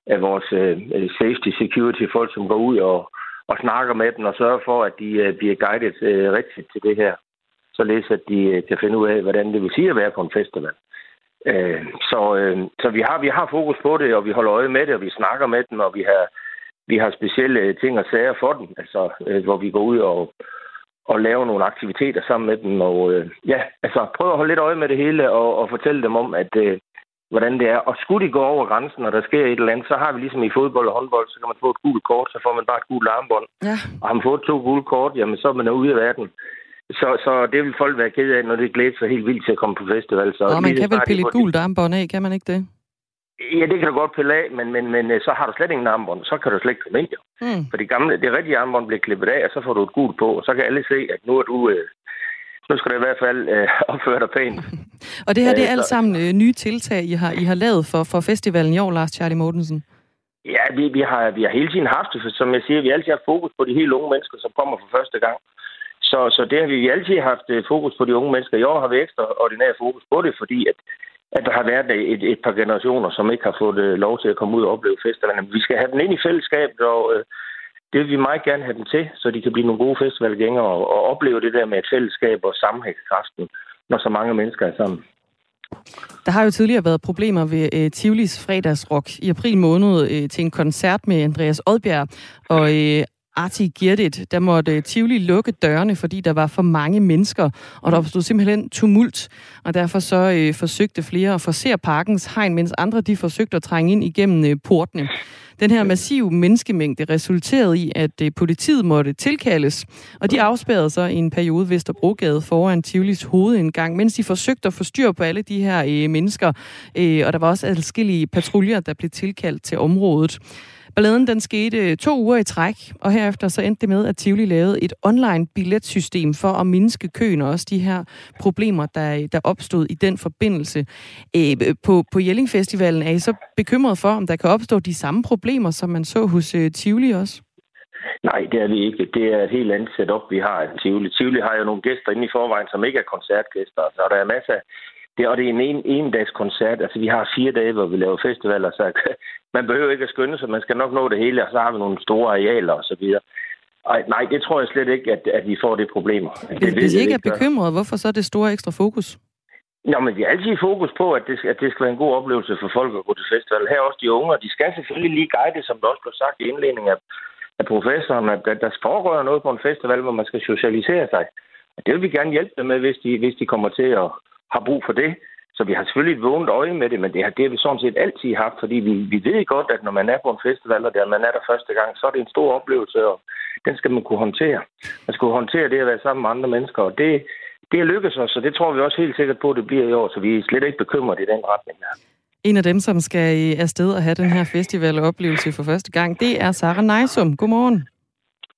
Speaker 19: af vores uh, safety security folk, som går ud og, og snakker med dem og sørger for, at de uh, bliver guidet uh, rigtigt til det her. Således at de uh, kan finde ud af, hvordan det vil sige at være på en festival. Uh, så uh, så vi, har, vi har fokus på det, og vi holder øje med det, og vi snakker med dem, og vi har vi har specielle ting og sager for dem, altså, øh, hvor vi går ud og, og laver nogle aktiviteter sammen med dem. Og øh, ja, altså prøve at holde lidt øje med det hele og, og fortælle dem om, at øh, hvordan det er. Og skulle de gå over grænsen, og der sker et eller andet, så har vi ligesom i fodbold og håndbold, så kan man få et gult kort, så får man bare et gult armbånd.
Speaker 1: Ja.
Speaker 19: Og har man fået to gule kort, jamen så er man ude af verden. Så, så det vil folk være ked af, når det glæder sig helt vildt til at komme på festival. Så
Speaker 1: Nå, man kan vel pille et gult armbånd af, kan man ikke det?
Speaker 19: Ja, det kan du godt pille af, men, men, men øh, så har du slet ingen armbånd. Så kan du slet ikke komme ind. Mm. For det, gamle, det rigtige armbånd bliver klippet af, og så får du et gult på, og så kan alle se, at nu er du... Øh, nu skal du i hvert fald øh, opføre dig pænt.
Speaker 1: og det her, det er alt sammen øh, nye tiltag, I har, I har lavet for, for festivalen i år, Lars Charlie Mortensen.
Speaker 19: Ja, vi, vi, har, vi har hele tiden haft det, for som jeg siger, vi har altid haft fokus på de helt unge mennesker, som kommer for første gang. Så, så det har vi, vi altid haft øh, fokus på de unge mennesker. I år har vi ekstra ordinær fokus på det, fordi at at der har været et, et par generationer, som ikke har fået øh, lov til at komme ud og opleve festivalerne. Vi skal have den ind i fællesskabet, og øh, det vil vi meget gerne have den til, så de kan blive nogle gode festivalgængere og, og opleve det der med et fællesskab og sammenhængskraften, når så mange mennesker er sammen.
Speaker 1: Der har jo tidligere været problemer ved øh, Tivolis fredagsrock i april måned øh, til en koncert med Andreas Odbjerg, og øh, Arti Girdit, der måtte øh, Tivoli lukke dørene, fordi der var for mange mennesker, og der opstod simpelthen tumult, og derfor så øh, forsøgte flere at forsere parkens hegn, mens andre de forsøgte at trænge ind igennem øh, portene. Den her massive menneskemængde resulterede i, at øh, politiet måtte tilkaldes, og de afspærrede sig i en periode Vesterbrogade foran Tivolis hovedindgang, mens de forsøgte at få styr på alle de her øh, mennesker, øh, og der var også adskillige patruljer, der blev tilkaldt til området. Balladen den skete øh, to uger i træk, og herefter så endte det med, at Tivoli lavede et online billetsystem for at mindske køen og også de her problemer, der, der opstod i den forbindelse. Øh, øh, på, på Jelling Festivalen er I så bekymret for, om der kan opstå de samme problemer, som man så hos øh, Tivoli også?
Speaker 19: Nej, det er vi ikke. Det er et helt andet setup, vi har i Tivoli. Tivoli har jo nogle gæster inde i forvejen, som ikke er koncertgæster. Så der er masser af det, og det er en, en, en dags koncert. Altså, vi har fire dage, hvor vi laver festivaler, så man behøver ikke at skynde sig. Man skal nok nå det hele, og så har vi nogle store arealer og så videre. Ej, nej, det tror jeg slet ikke, at, at vi får det problemer.
Speaker 1: Det, Hvis I ikke er bekymret, hvorfor så det store ekstra fokus?
Speaker 19: Nå, men vi har altid fokus på, at det, at det skal være en god oplevelse for folk at gå til festival. Her også de unge, og de skal selvfølgelig lige guide, som der også blev sagt i indledningen af, af professoren, at, at der foregår noget på en festival, hvor man skal socialisere sig. Og det vil vi gerne hjælpe dem med, hvis de, hvis de kommer til at har brug for det. Så vi har selvfølgelig et vågent øje med det, men det har, det har vi sådan set altid haft, fordi vi, vi ved godt, at når man er på en festival, og der man er der første gang, så er det en stor oplevelse, og den skal man kunne håndtere. Man skal kunne håndtere det at være sammen med andre mennesker, og det, det er lykkedes os, og det tror vi også helt sikkert på, at det bliver i år, så vi er slet ikke bekymret i den retning her.
Speaker 1: En af dem, som skal afsted og have den her festivaloplevelse for første gang, det er Sara Nejsum. Godmorgen.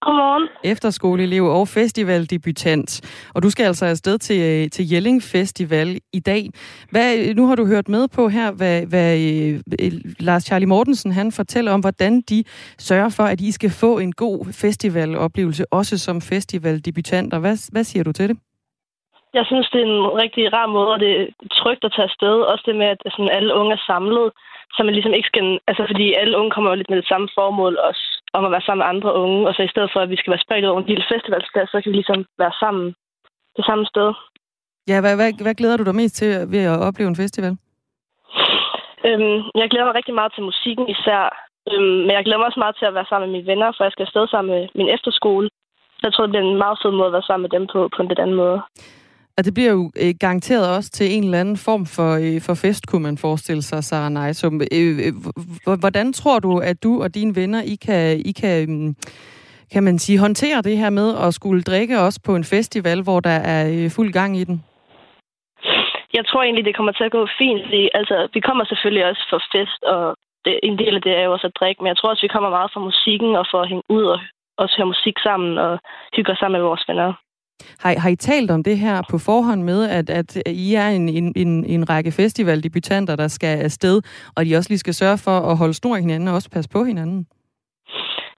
Speaker 20: Godmorgen.
Speaker 1: Efterskoleelev og festivaldebutant. Og du skal altså afsted til, øh, til Jelling Festival i dag. Hvad, nu har du hørt med på her, hvad, hvad øh, Lars Charlie Mortensen han fortæller om, hvordan de sørger for, at I skal få en god festivaloplevelse, også som festivaldebutanter. Hvad, hvad siger du til det?
Speaker 20: Jeg synes, det er en rigtig rar måde, og det er trygt at tage afsted. Også det med, at sådan, alle unge er samlet, så man ligesom ikke skal... Altså, fordi alle unge kommer jo lidt med det samme formål også, om at være sammen med andre unge. Og så i stedet for, at vi skal være spredt over en lille festivalsplads, så kan vi ligesom være sammen det samme sted.
Speaker 1: Ja, hvad, hvad, hvad glæder du dig mest til ved at opleve en festival?
Speaker 20: Øhm, jeg glæder mig rigtig meget til musikken især. Øhm, men jeg glæder mig også meget til at være sammen med mine venner, for jeg skal afsted sammen med min efterskole. Så jeg tror, det bliver en meget fed måde at være sammen med dem på, på en lidt anden måde.
Speaker 1: Og det bliver jo øh, garanteret også til en eller anden form for, øh, for fest, kunne man forestille sig, Sarah Neisum. Øh, øh, øh hvordan tror du, at du og dine venner, I kan, I kan, mm, kan man sige, håndtere det her med at skulle drikke også på en festival, hvor der er øh, fuld gang i den?
Speaker 20: Jeg tror egentlig, det kommer til at gå fint, fordi altså, vi kommer selvfølgelig også for fest, og det, en del af det er jo også at drikke, men jeg tror også, vi kommer meget for musikken og for at hænge ud og også høre musik sammen og hygge os sammen med vores venner.
Speaker 1: Har, har I talt om det her på forhånd med, at, at I er en, en, en, en række festivaldebutanter, der skal afsted, og de også lige skal sørge for at holde snor i hinanden og også passe på hinanden?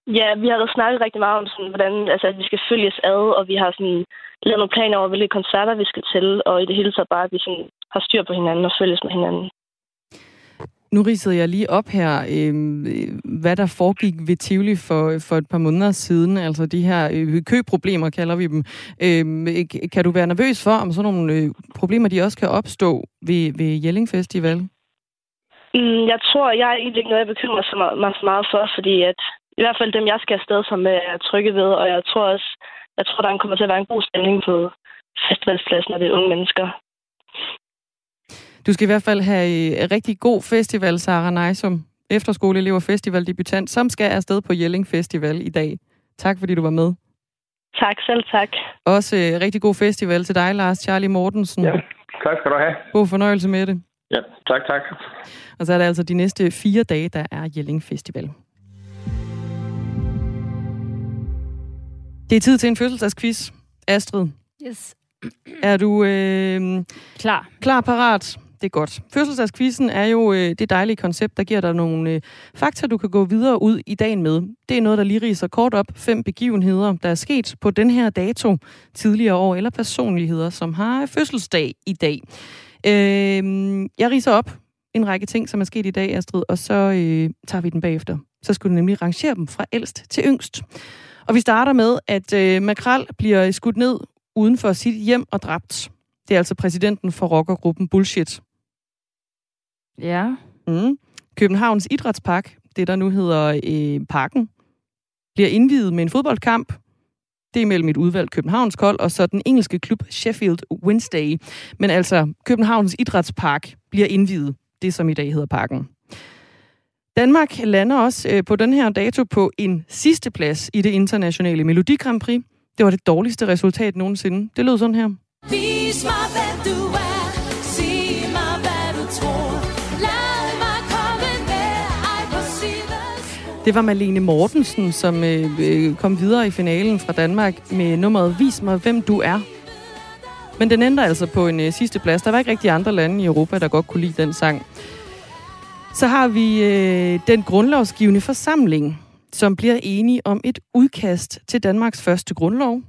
Speaker 20: Ja, vi har da snakket rigtig meget om, sådan, hvordan altså, at vi skal følges ad, og vi har sådan, lavet nogle planer over, hvilke koncerter vi skal til, og i det hele taget bare, at vi sådan, har styr på hinanden og følges med hinanden.
Speaker 1: Nu ridsede jeg lige op her, øh, hvad der foregik ved Tivoli for, for et par måneder siden. Altså de her øh, køproblemer, kalder vi dem. Øh, kan du være nervøs for, om sådan nogle øh, problemer, de også kan opstå ved, ved Jelling Festival?
Speaker 20: Mm, jeg tror, jeg er egentlig ikke noget, jeg bekymrer mig så meget for, fordi at i hvert fald dem, jeg skal afsted som øh, er trygge ved, og jeg tror også, jeg tror, der kommer til at være en god stemning på festivalspladsen, når det unge mennesker.
Speaker 1: Du skal i hvert fald have en øh, rigtig god festival, Sara Nejsum, efterskoleelev og festivaldebutant, som skal afsted på Jelling Festival i dag. Tak fordi du var med.
Speaker 20: Tak, selv tak.
Speaker 1: Også uh, rigtig god festival til dig, Lars Charlie Mortensen.
Speaker 19: Ja, tak skal du have.
Speaker 1: God fornøjelse med det.
Speaker 19: Ja, tak, tak.
Speaker 1: Og så er det altså de næste fire dage, der er Jelling Festival. Det er tid til en fødselsdagsquiz. Astrid.
Speaker 3: Yes.
Speaker 1: Er du øh,
Speaker 3: klar?
Speaker 1: Klar, parat. Det er godt. Fødselsdagskvisten er jo øh, det dejlige koncept, der giver dig nogle øh, fakta, du kan gå videre ud i dagen med. Det er noget, der lige riser kort op. Fem begivenheder, der er sket på den her dato tidligere år, eller personligheder, som har fødselsdag i dag. Øh, jeg riser op en række ting, som er sket i dag, Astrid, og så øh, tager vi den bagefter. Så skulle du nemlig rangere dem fra ældst til yngst. Og vi starter med, at øh, Makral bliver skudt ned uden for sit hjem og dræbt. Det er altså præsidenten for rockergruppen Bullshit.
Speaker 3: Ja.
Speaker 1: Mm. Københavns Idrætspark, det der nu hedder øh, Parken, bliver indvidet med en fodboldkamp. Det er mellem et udvalgt Københavns kold og så den engelske klub Sheffield Wednesday. Men altså, Københavns Idrætspark bliver indvidet. Det som i dag hedder Parken. Danmark lander også øh, på den her dato på en sidste plads i det internationale Melodi Grand Prix. Det var det dårligste resultat nogensinde. Det lød sådan her. Vis mig, hvad du er. Det var Malene Mortensen, som øh, øh, kom videre i finalen fra Danmark med nummeret Vis mig, hvem du er. Men den ender altså på en øh, sidste plads. Der var ikke rigtig andre lande i Europa, der godt kunne lide den sang. Så har vi øh, den grundlovsgivende forsamling, som bliver enige om et udkast til Danmarks første grundlov.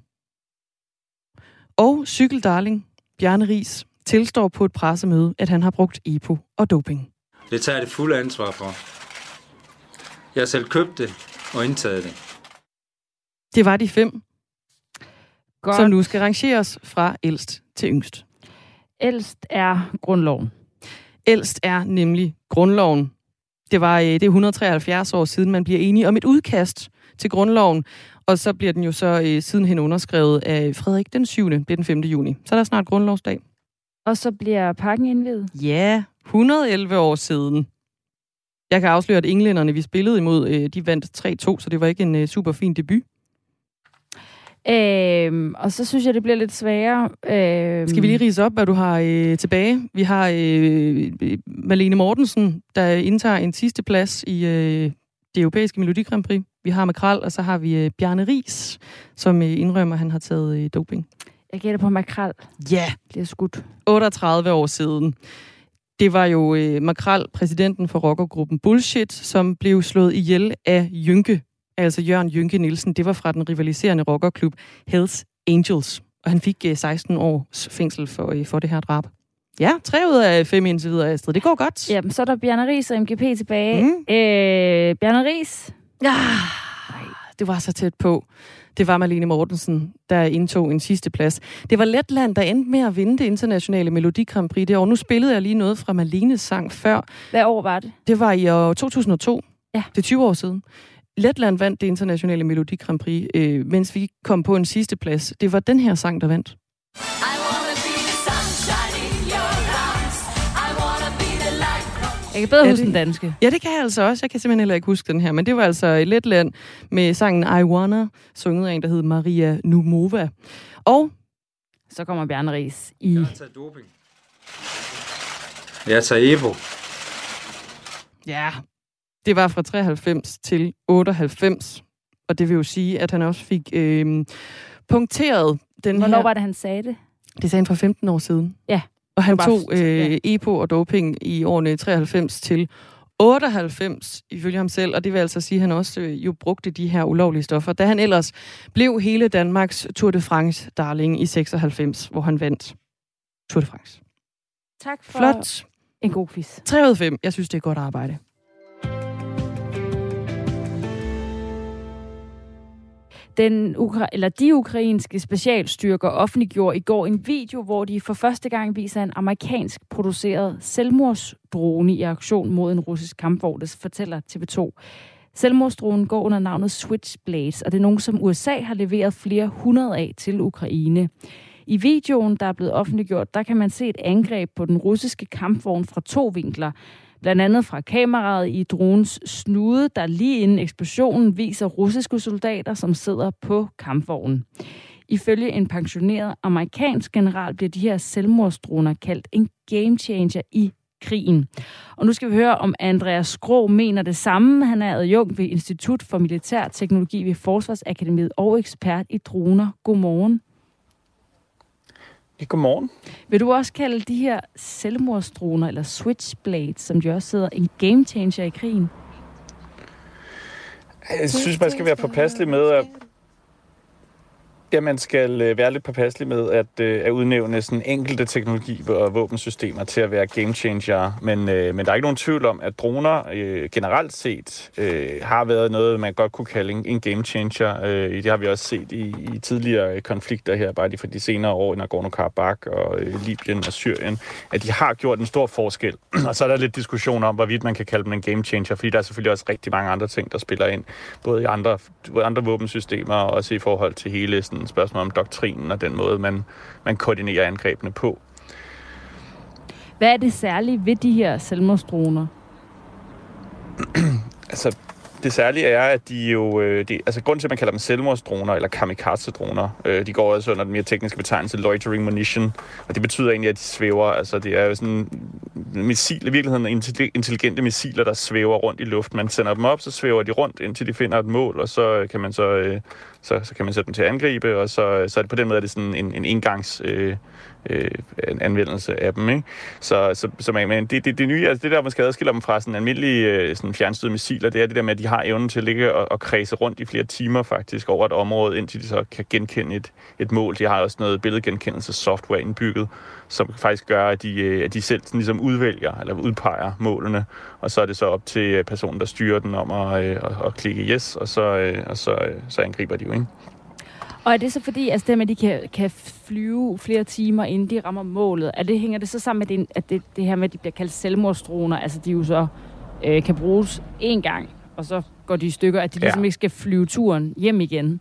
Speaker 1: Og cykeldarling Bjarne Ries tilstår på et pressemøde, at han har brugt EPO og doping.
Speaker 21: Det tager jeg det fulde ansvar for. Jeg har selv købt det og indtaget det.
Speaker 1: Det var de fem,
Speaker 3: Godt.
Speaker 1: som nu skal rangeres fra ældst til yngst.
Speaker 3: Ældst er grundloven.
Speaker 1: Ældst er nemlig grundloven. Det var øh, det er 173 år siden, man bliver enige om et udkast til grundloven, og så bliver den jo så øh, sidenhen underskrevet af Frederik den 7. Det er den 5. juni. Så er der snart grundlovsdag.
Speaker 3: Og så bliver pakken indvidet?
Speaker 1: Ja, 111 år siden. Jeg kan afsløre, at englænderne, vi spillede imod, øh, de vandt 3-2, så det var ikke en øh, super fin debut.
Speaker 3: Øhm, og så synes jeg, det bliver lidt sværere. Øhm,
Speaker 1: Skal vi lige rise op, hvad du har øh, tilbage? Vi har øh, Malene Mortensen, der indtager en sidste plads i øh, det europæiske Melodi Grand Prix. Vi har Makrel, og så har vi øh, Bjarne Ries, som øh, indrømmer, at han har taget øh, doping.
Speaker 3: Jeg gætter på Makrel.
Speaker 1: Ja.
Speaker 3: Bliver skudt.
Speaker 1: 38 år siden. Det var jo øh, Makrel, præsidenten for rockergruppen Bullshit, som blev slået ihjel af Jynke, altså Jørgen Jynke Nielsen. Det var fra den rivaliserende rockerklub Hells Angels. Og han fik øh, 16 års fængsel for, øh, for det her drab. Ja, tre ud af fem indtil videre, Astrid. Det går godt.
Speaker 3: Jamen, så er der Bjarne Ries og MGP tilbage. Mm. Øh, Bjarne Ries.
Speaker 1: Ja, det var så tæt på. Det var Marlene Mortensen, der indtog en sidste plads. Det var Letland, der endte med at vinde det internationale Melodi Grand Prix det år. Nu spillede jeg lige noget fra Marlenes sang før.
Speaker 3: Hvad år var det?
Speaker 1: Det var i år 2002.
Speaker 3: Ja.
Speaker 1: Det er 20 år siden. Letland vandt det internationale Melodi Grand Prix, øh, mens vi kom på en sidste plads. Det var den her sang, der vandt.
Speaker 3: Jeg kan bedre
Speaker 1: Er
Speaker 3: huske
Speaker 1: det-
Speaker 3: den danske.
Speaker 1: Ja, det kan jeg altså også. Jeg kan simpelthen heller ikke huske den her. Men det var altså i Letland med sangen I Wanna, sunget af en, der hed Maria Numova. Og
Speaker 3: Så kommer Bjarne Ries i...
Speaker 21: Jeg har taget doping. Jeg tager EPO.
Speaker 1: Ja, det var fra 93 til 98. Og det vil jo sige, at han også fik øh, punkteret den
Speaker 3: Hvornår
Speaker 1: her...
Speaker 3: var det, han sagde det?
Speaker 1: Det sagde han for 15 år siden.
Speaker 3: Ja.
Speaker 1: Og han tog øh,
Speaker 3: ja.
Speaker 1: EPO og doping i årene 93 til 98, ifølge ham selv. Og det vil altså sige, at han også øh, jo brugte de her ulovlige stoffer, da han ellers blev hele Danmarks Tour de France darling i 96, hvor han vandt Tour de France.
Speaker 3: Tak for
Speaker 1: Flot.
Speaker 3: en god quiz.
Speaker 1: 3 ud af 5. Jeg synes, det er godt arbejde.
Speaker 3: Den ukra- eller de ukrainske specialstyrker offentliggjorde i går en video, hvor de for første gang viser en amerikansk produceret selvmordsdrone i aktion mod en russisk kampvogn, det fortæller TV2. Selvmordsdronen går under navnet Switchblades, og det er nogen, som USA har leveret flere hundrede af til Ukraine. I videoen, der er blevet offentliggjort, der kan man se et angreb på den russiske kampvogn fra to vinkler. Blandt andet fra kameraet i dronens snude, der lige inden eksplosionen viser russiske soldater, som sidder på kampvognen. Ifølge en pensioneret amerikansk general bliver de her selvmordsdroner kaldt en game changer i krigen. Og nu skal vi høre, om Andreas Skrå mener det samme. Han er adjunkt ved Institut for Militær Teknologi ved Forsvarsakademiet og ekspert i droner. Godmorgen.
Speaker 22: Ja, godmorgen.
Speaker 3: Vil du også kalde de her selvmordsdroner, eller switchblades, som de også hedder, en game changer i krigen?
Speaker 22: Jeg synes, man skal være påpasselig med at... Ja, man skal øh, være lidt påpasselig med at, øh, at udnævne sådan enkelte teknologi og våbensystemer til at være game changer. Men, øh, men der er ikke nogen tvivl om, at droner øh, generelt set øh, har været noget, man godt kunne kalde en, en game changer. Øh, det har vi også set i, i tidligere konflikter her, bare lige for de senere år i Nagorno-Karabakh og øh, Libyen og Syrien, at de har gjort en stor forskel. og så er der lidt diskussion om, hvorvidt man kan kalde dem en game changer, fordi der er selvfølgelig også rigtig mange andre ting, der spiller ind, både i andre, andre våbensystemer og også i forhold til hele sådan, spørgsmål om doktrinen og den måde, man, man koordinerer angrebene på.
Speaker 3: Hvad er det særlige ved de her selvmordsdroner?
Speaker 22: Altså, det særlige er, at de jo... Øh, de, altså, grunden til, at man kalder dem selvmordsdroner eller kamikaze-droner, øh, de går også under den mere tekniske betegnelse loitering munition, og det betyder egentlig, at de svæver. Altså, det er jo sådan missiler, i virkeligheden intelligente missiler, der svæver rundt i luften. Man sender dem op, så svæver de rundt, indtil de finder et mål, og så øh, kan man så, øh, så, så kan man sætte dem til at angribe, og så, øh, så er det på den måde er det sådan en, en engangs øh, øh, anvendelse af dem. Ikke? Så, så, så man, men det, det, det nye, altså det der måske adskiller dem fra sådan almindelige øh, sådan fjernstyrede missiler, det er det der med, at de har evnen til at ligge og, og kredse rundt i flere timer faktisk over et område, indtil de så kan genkende et, et mål. De har også noget billedgenkendelsessoftware indbygget, som faktisk gør, at de, øh, at de selv sådan ligesom udvælger eller udpeger målene, og så er det så op til øh, personen, der styrer den om at, øh, at, at klikke yes, og så, øh, og så, så angriber de jo, ikke?
Speaker 3: Og er det så fordi, altså det med, at de kan, kan flyve flere timer, inden de rammer målet, er det, hænger det så sammen med, det, at det, det her med, at de bliver kaldt selvmordsdroner, altså de jo så øh, kan bruges én gang, og så går de i stykker, at de ja. ligesom ikke skal flyve turen hjem igen?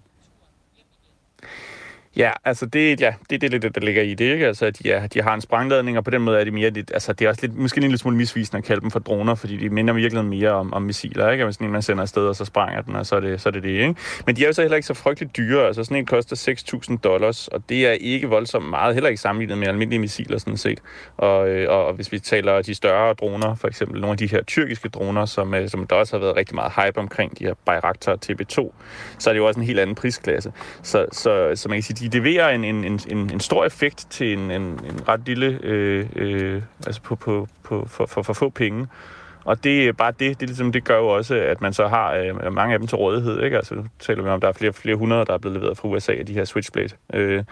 Speaker 22: Ja, altså det, ja, det, det er lidt det, der ligger i det, ikke? Altså, at de, de har en sprængladning, og på den måde er de mere, lidt, altså det er også lidt, måske en lille smule misvisende at kalde dem for droner, fordi de minder virkelig mere om, om missiler, ikke? Altså sådan en, man sender afsted, og så sprænger den, og så er, det, så er det det, ikke? Men de er jo så heller ikke så frygteligt dyre, altså sådan en koster 6.000 dollars, og det er ikke voldsomt meget, heller ikke sammenlignet med almindelige missiler, sådan set. Og, øh, og, og hvis vi taler de større droner, for eksempel nogle af de her tyrkiske droner, som, øh, som der også har været rigtig meget hype omkring, de her Bayraktar TB2, så er det jo også en helt anden prisklasse. Så, så, så man kan sige, de leverer en, en en, en, stor effekt til en, en, en ret lille, øh, øh, altså på, på, på, for, for, for få penge. Og det er bare det, det, ligesom, det gør jo også, at man så har øh, mange af dem til rådighed. Ikke? Altså, nu taler vi om, at der er flere, flere hundrede, der er blevet leveret fra USA af de her Switchblade. Øh,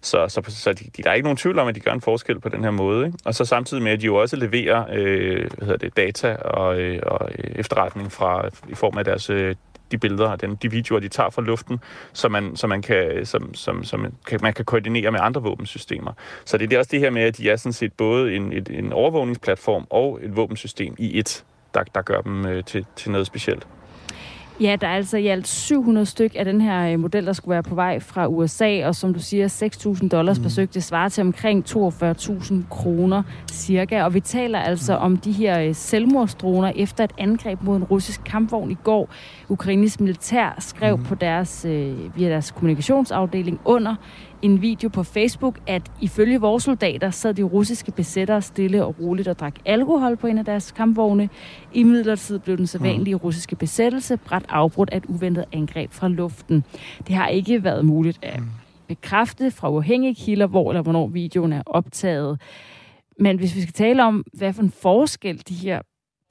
Speaker 22: så så, så de, de, der er ikke nogen tvivl om, at de gør en forskel på den her måde. Ikke? Og så samtidig med, at de jo også leverer øh, hvad hedder det, data og, øh, og efterretning fra, i form af deres øh, de billeder og den, de videoer, de tager fra luften, så man, så man, kan, som, som, som kan, man kan koordinere med andre våbensystemer. Så det er også det her med, at de er sådan set både en, et, en overvågningsplatform og et våbensystem i et, der, der gør dem øh, til, til noget specielt.
Speaker 3: Ja, der er altså i alt 700 styk af den her øh, model, der skulle være på vej fra USA, og som du siger, 6.000 dollars mm. per styk. Det svarer til omkring 42.000 kroner cirka. Og vi taler altså mm. om de her øh, selvmordsdroner efter et angreb mod en russisk kampvogn i går. Ukraines militær skrev mm. på deres, øh, via deres kommunikationsafdeling under en video på Facebook, at ifølge vores soldater sad de russiske besættere stille og roligt og drak alkohol på en af deres kampvogne. I midlertid blev den sædvanlige russiske besættelse bræt afbrudt af et uventet angreb fra luften. Det har ikke været muligt at bekræfte fra uafhængige kilder, hvor eller hvornår videoen er optaget. Men hvis vi skal tale om, hvad for en forskel de her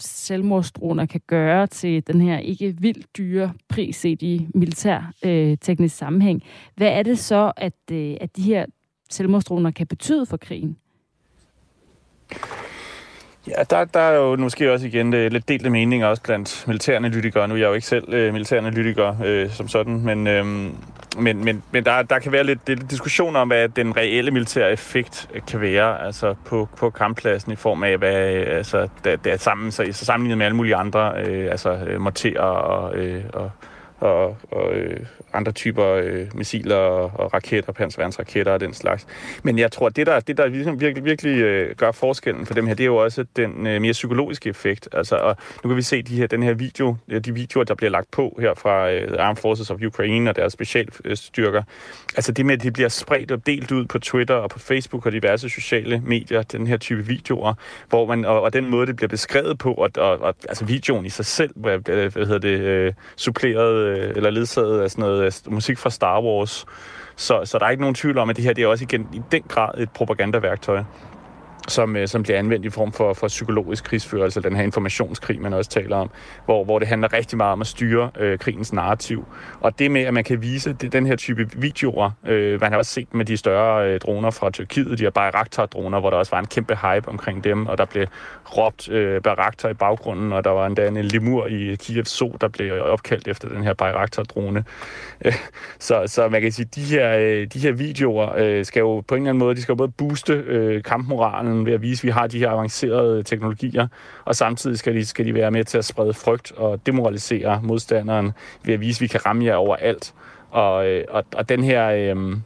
Speaker 3: selvmordsdroner kan gøre til den her ikke vildt dyre pris set i militær øh, teknisk sammenhæng. Hvad er det så, at, øh, at de her selvmordsdroner kan betyde for krigen?
Speaker 22: Ja, der, der er jo måske også igen øh, lidt delte meninger også blandt militæranalytikere. Nu er jeg jo ikke selv øh, militæranalytiker øh, som sådan, men, øh, men, men, men der, der kan være lidt, lidt diskussion om, hvad den reelle militære effekt øh, kan være altså på, på kamppladsen i form af, hvad øh, altså, der, der er sammen, så, så sammenlignet med alle mulige andre, øh, altså morterer og, øh, og og, og øh, andre typer øh, missiler og, og raketter, panserværnsraketter og den slags. Men jeg tror, det, der, det, der ligesom virkelig, virkelig øh, gør forskellen for dem her, det er jo også den øh, mere psykologiske effekt. Altså, og nu kan vi se de her, den her video, de videoer, der bliver lagt på her fra øh, Armed Forces of Ukraine og deres specialstyrker. Altså det med, at de bliver spredt og delt ud på Twitter og på Facebook og diverse sociale medier, den her type videoer, hvor man, og, og den måde, det bliver beskrevet på, og, og, og altså videoen i sig selv, hvad, hvad hedder det, øh, suppleret øh, eller ledsaget af sådan noget øh, musik fra Star Wars. Så, så der er ikke nogen tvivl om, at det her det er også igen i den grad et propagandaværktøj som, øh, som bliver anvendt i form for, for psykologisk krigsførelse, altså den her informationskrig, man også taler om, hvor, hvor det handler rigtig meget om at styre øh, krigens narrativ. Og det med, at man kan vise det, den her type videoer, øh, man har også set med de større øh, droner fra Tyrkiet, de her Bayraktar-droner, hvor der også var en kæmpe hype omkring dem, og der blev råbt øh, Bayraktar i baggrunden, og der var endda en lemur i Kiev Zoo, der blev opkaldt efter den her Bayraktar-drone. Øh, så, så man kan sige, de her, øh, de her videoer øh, skal jo på en eller anden måde, de skal jo både booste øh, kampmoralen, ved at vise, at vi har de her avancerede teknologier, og samtidig skal de, skal de være med til at sprede frygt og demoralisere modstanderen ved at vise, at vi kan ramme jer overalt. Og, øh, og, og den her... Øh,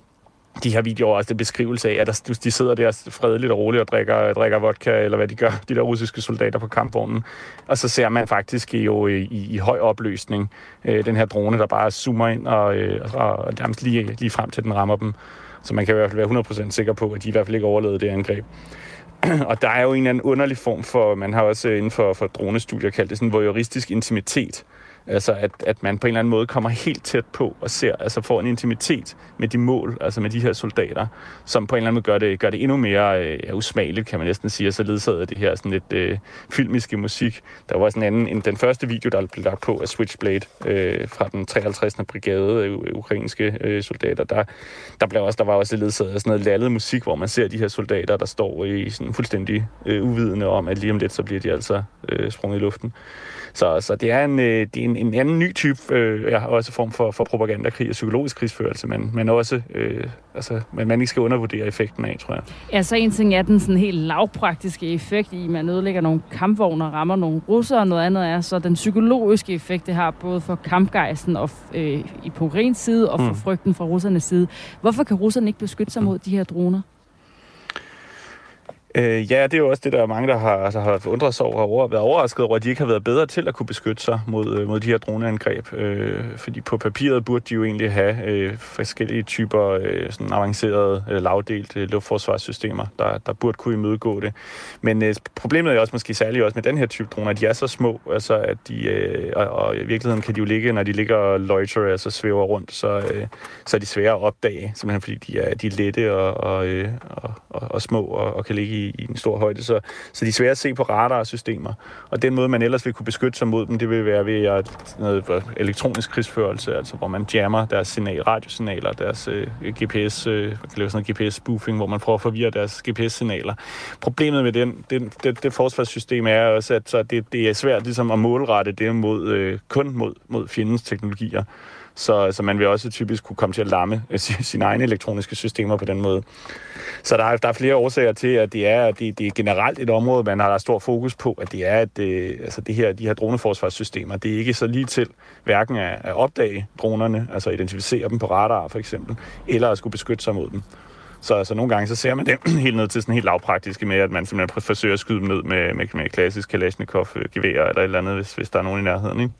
Speaker 22: de her videoer altså en beskrivelse af, at der, de sidder der fredeligt og roligt og drikker, drikker vodka, eller hvad de gør, de der russiske soldater på kampvognen. Og så ser man faktisk jo i, i, i høj opløsning øh, den her drone, der bare zoomer ind og, øh, og nærmest lige, lige frem til den rammer dem. Så man kan i hvert fald være 100% sikker på, at de i hvert fald ikke overlevede det angreb. og der er jo en eller anden underlig form for, man har også inden for, for dronestudier kaldt det sådan voyeuristisk intimitet, Altså at, at man på en eller anden måde kommer helt tæt på og ser, altså får en intimitet med de mål, altså med de her soldater, som på en eller anden måde gør det, gør det endnu mere øh, usmageligt, kan man næsten sige, og så ledsaget det her sådan lidt øh, filmiske musik. Der var sådan en anden, en, den første video, der blev lagt på af Switchblade øh, fra den 53. brigade af ukrainske øh, soldater, der, der, blev også, der var også ledsaget af sådan noget lallet musik, hvor man ser de her soldater, der står i sådan fuldstændig øh, uvidende om, at lige om lidt, så bliver de altså øh, sprunget i luften. Så, så det er en, øh, det er en, en anden ny type, øh, ja, også form for, for propagandakrig og psykologisk krigsførelse, men, men også, øh, altså, men man ikke skal undervurdere effekten af, tror jeg.
Speaker 3: Ja, så en ting er den sådan helt lavpraktiske effekt i, at man ødelægger nogle kampvogne og rammer nogle russere, og noget andet er så den psykologiske effekt, det har både for kampgejsen og øh, i på side og for mm. frygten fra russernes side. Hvorfor kan russerne ikke beskytte sig mod de her droner?
Speaker 22: Øh, ja, det er jo også det, der er mange, der har, altså, har undret sig over og været overrasket over, at de ikke har været bedre til at kunne beskytte sig mod, øh, mod de her droneangreb. Øh, fordi på papiret burde de jo egentlig have øh, forskellige typer øh, sådan avancerede, øh, lavdelt øh, luftforsvarssystemer, der, der burde kunne imødegå det. Men øh, problemet er også måske særligt også med den her type droner, at de er så små, altså at de, øh, og, og i virkeligheden kan de jo ligge, når de ligger og loiter, altså svæver rundt, så, øh, så er de svære at opdage, simpelthen fordi de er, de er lette og, og, øh, og, og, og små og, og kan ligge i i, en stor højde, så, så de er svære at se på radarsystemer. Og den måde, man ellers vil kunne beskytte sig mod dem, det vil være ved at noget elektronisk krigsførelse, altså hvor man jammer deres signal, radiosignaler, deres øh, GPS, øh, man kan lave sådan noget GPS-spoofing, hvor man prøver at forvirre deres GPS-signaler. Problemet med den, den, det, det forsvarssystem er også, at så det, det er svært ligesom at målrette det mod, øh, kun mod, mod fjendens teknologier. Så, så man vil også typisk kunne komme til at lamme øh, sine egne elektroniske systemer på den måde. Så der er, der er flere årsager til, at det er, at det, det er generelt et område, man har der stor fokus på, at det er, at det, altså det her, de her droneforsvarssystemer, det er ikke så lige til hverken at, at opdage dronerne, altså identificere dem på radar for eksempel, eller at skulle beskytte sig mod dem. Så, så nogle gange så ser man det helt ned til sådan helt lavpraktiske med, at man simpelthen forsøger at skyde dem ned med, med, med klassisk Kalashnikov-gevær øh, eller et eller andet, hvis, hvis der er nogen i nærheden. Ikke?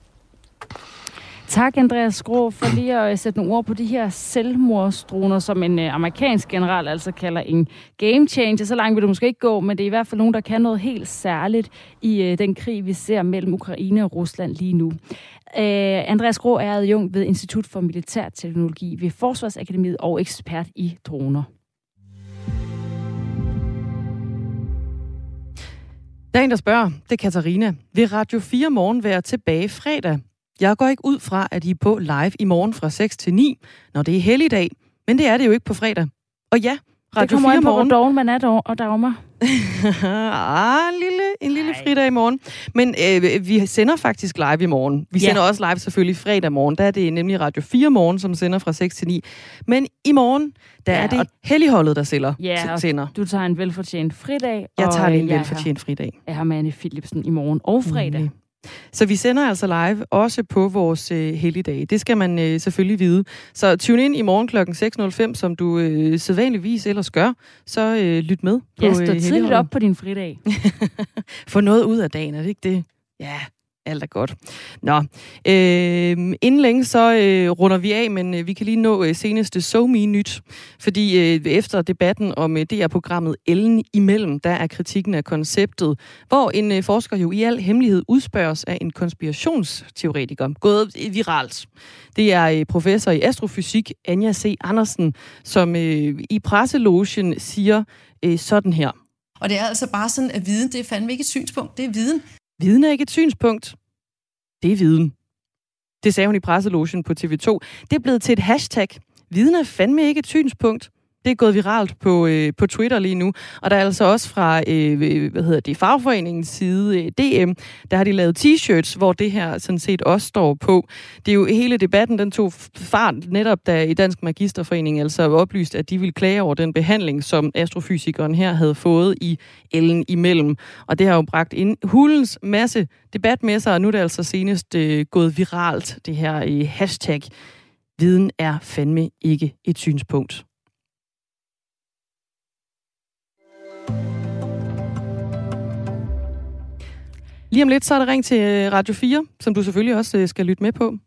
Speaker 3: Tak, Andreas Grå, for lige at øh, sætte nogle ord på de her selvmordsdroner, som en øh, amerikansk general altså kalder en game changer. Så langt vil du måske ikke gå, men det er i hvert fald nogen, der kan noget helt særligt i øh, den krig, vi ser mellem Ukraine og Rusland lige nu. Øh, Andreas Grå er adjunkt ved Institut for Militær Teknologi ved Forsvarsakademiet og ekspert i droner.
Speaker 1: Der er en, der spørger, det er Katarina. Vil Radio 4 morgen være tilbage fredag? Jeg går ikke ud fra, at I er på live i morgen fra 6 til 9, når det er helligdag. Men det er det jo ikke på fredag. Og ja,
Speaker 3: Radio det kommer 4 på, morgen. hvor man er der og dagmer.
Speaker 1: ah, en lille, en lille fridag i morgen. Men øh, vi sender faktisk live i morgen. Vi ja. sender også live selvfølgelig fredag morgen. Der er det nemlig Radio 4 morgen, som sender fra 6 til 9. Men i morgen, der ja, er det helligholdet, der sælger,
Speaker 3: ja,
Speaker 1: sender.
Speaker 3: du tager en velfortjent fridag.
Speaker 1: Jeg tager en velfortjent fridag.
Speaker 3: Jeg har Manne Philipsen i morgen og fredag. Mm.
Speaker 1: Så vi sender altså live også på vores øh, helligdag. Det skal man øh, selvfølgelig vide. Så tune ind i morgen kl. 6.05, som du øh, sædvanligvis ellers gør. Så øh, lyt med
Speaker 3: på Ja, stå øh, tidligt op på din fridag.
Speaker 1: Få noget ud af dagen, er det ikke det? Ja, alt er godt. Nå, øh, inden længe så øh, runder vi af, men øh, vi kan lige nå øh, seneste So Me nyt. Fordi øh, efter debatten om øh, DR-programmet Ellen imellem, der er kritikken af konceptet, hvor en øh, forsker jo i al hemmelighed udspørges af en konspirationsteoretiker, gået øh, viralt. Det er øh, professor i astrofysik, Anja C. Andersen, som øh, i presselogen siger øh, sådan her.
Speaker 23: Og det er altså bare sådan, at viden, det er fandme ikke et synspunkt, det er viden.
Speaker 1: Viden er ikke et synspunkt. Det er viden. Det sagde hun i presselogen på TV2. Det er blevet til et hashtag. Viden er fandme ikke et synspunkt. Det er gået viralt på, øh, på Twitter lige nu. Og der er altså også fra øh, øh hvad hedder det, fagforeningens side, øh, DM, der har de lavet t-shirts, hvor det her sådan set også står på. Det er jo hele debatten, den tog fart netop, da i Dansk Magisterforening altså oplyst, at de ville klage over den behandling, som astrofysikeren her havde fået i Ellen imellem. Og det har jo bragt en hulens masse debat med sig, og nu er det altså senest øh, gået viralt, det her øh, hashtag. Viden er fandme ikke et synspunkt. Lige om lidt, så er der ring til øh, Radio 4, som du selvfølgelig også øh, skal lytte med på.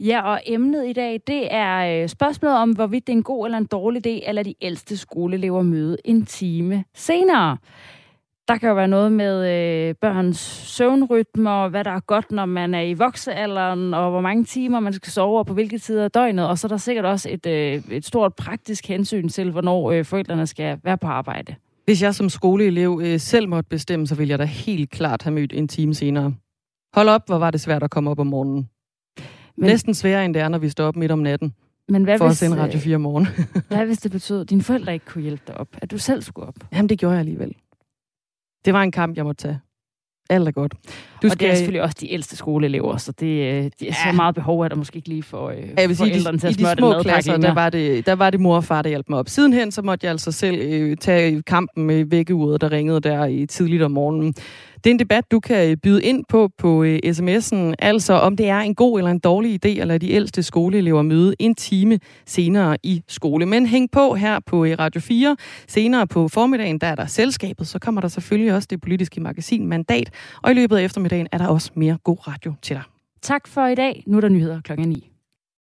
Speaker 3: Ja, og emnet i dag, det er øh, spørgsmålet om, hvorvidt det er en god eller en dårlig idé, eller de ældste skoleelever møde en time senere. Der kan jo være noget med øh, børns søvnrytmer, hvad der er godt, når man er i voksealderen, og hvor mange timer man skal sove, og på hvilke tider af døgnet. Og så er der sikkert også et, øh, et stort praktisk hensyn til, hvornår øh, forældrene skal være på arbejde.
Speaker 1: Hvis jeg som skoleelev øh, selv måtte bestemme, så ville jeg da helt klart have mødt en time senere. Hold op, hvor var det svært at komme op om morgenen. Men, Næsten sværere end det er, når vi står op midt om natten.
Speaker 3: Men hvad
Speaker 1: for
Speaker 3: hvis,
Speaker 1: at sende Radio
Speaker 3: øh,
Speaker 1: 4 morgen.
Speaker 3: hvad hvis det betød, at dine forældre ikke kunne hjælpe dig op? At du selv skulle op?
Speaker 1: Jamen, det gjorde jeg alligevel. Det var en kamp, jeg måtte tage. Alt er godt.
Speaker 3: Du og skal... det er selvfølgelig også de ældste skoleelever, så det, øh, det er så meget behov, at der måske ikke lige for øh,
Speaker 1: jeg vil sige,
Speaker 3: forældrene til at
Speaker 1: i de
Speaker 3: smøre
Speaker 1: små klasser, der var, det, der var det mor og far, der hjalp mig op. Sidenhen så måtte jeg altså selv øh, tage kampen med vækkeuret, der ringede der i tidligt om morgenen. Det er en debat, du kan øh, byde ind på på øh, sms'en, altså om det er en god eller en dårlig idé at lade de ældste skoleelever møde en time senere i skole. Men hæng på her på øh, Radio 4. Senere på formiddagen, der er der selskabet, så kommer der selvfølgelig også det politiske magasin Mandat, og i løbet af eftermiddagen er der også mere god radio til dig.
Speaker 3: Tak for i dag. Nu er der nyheder klokken 9.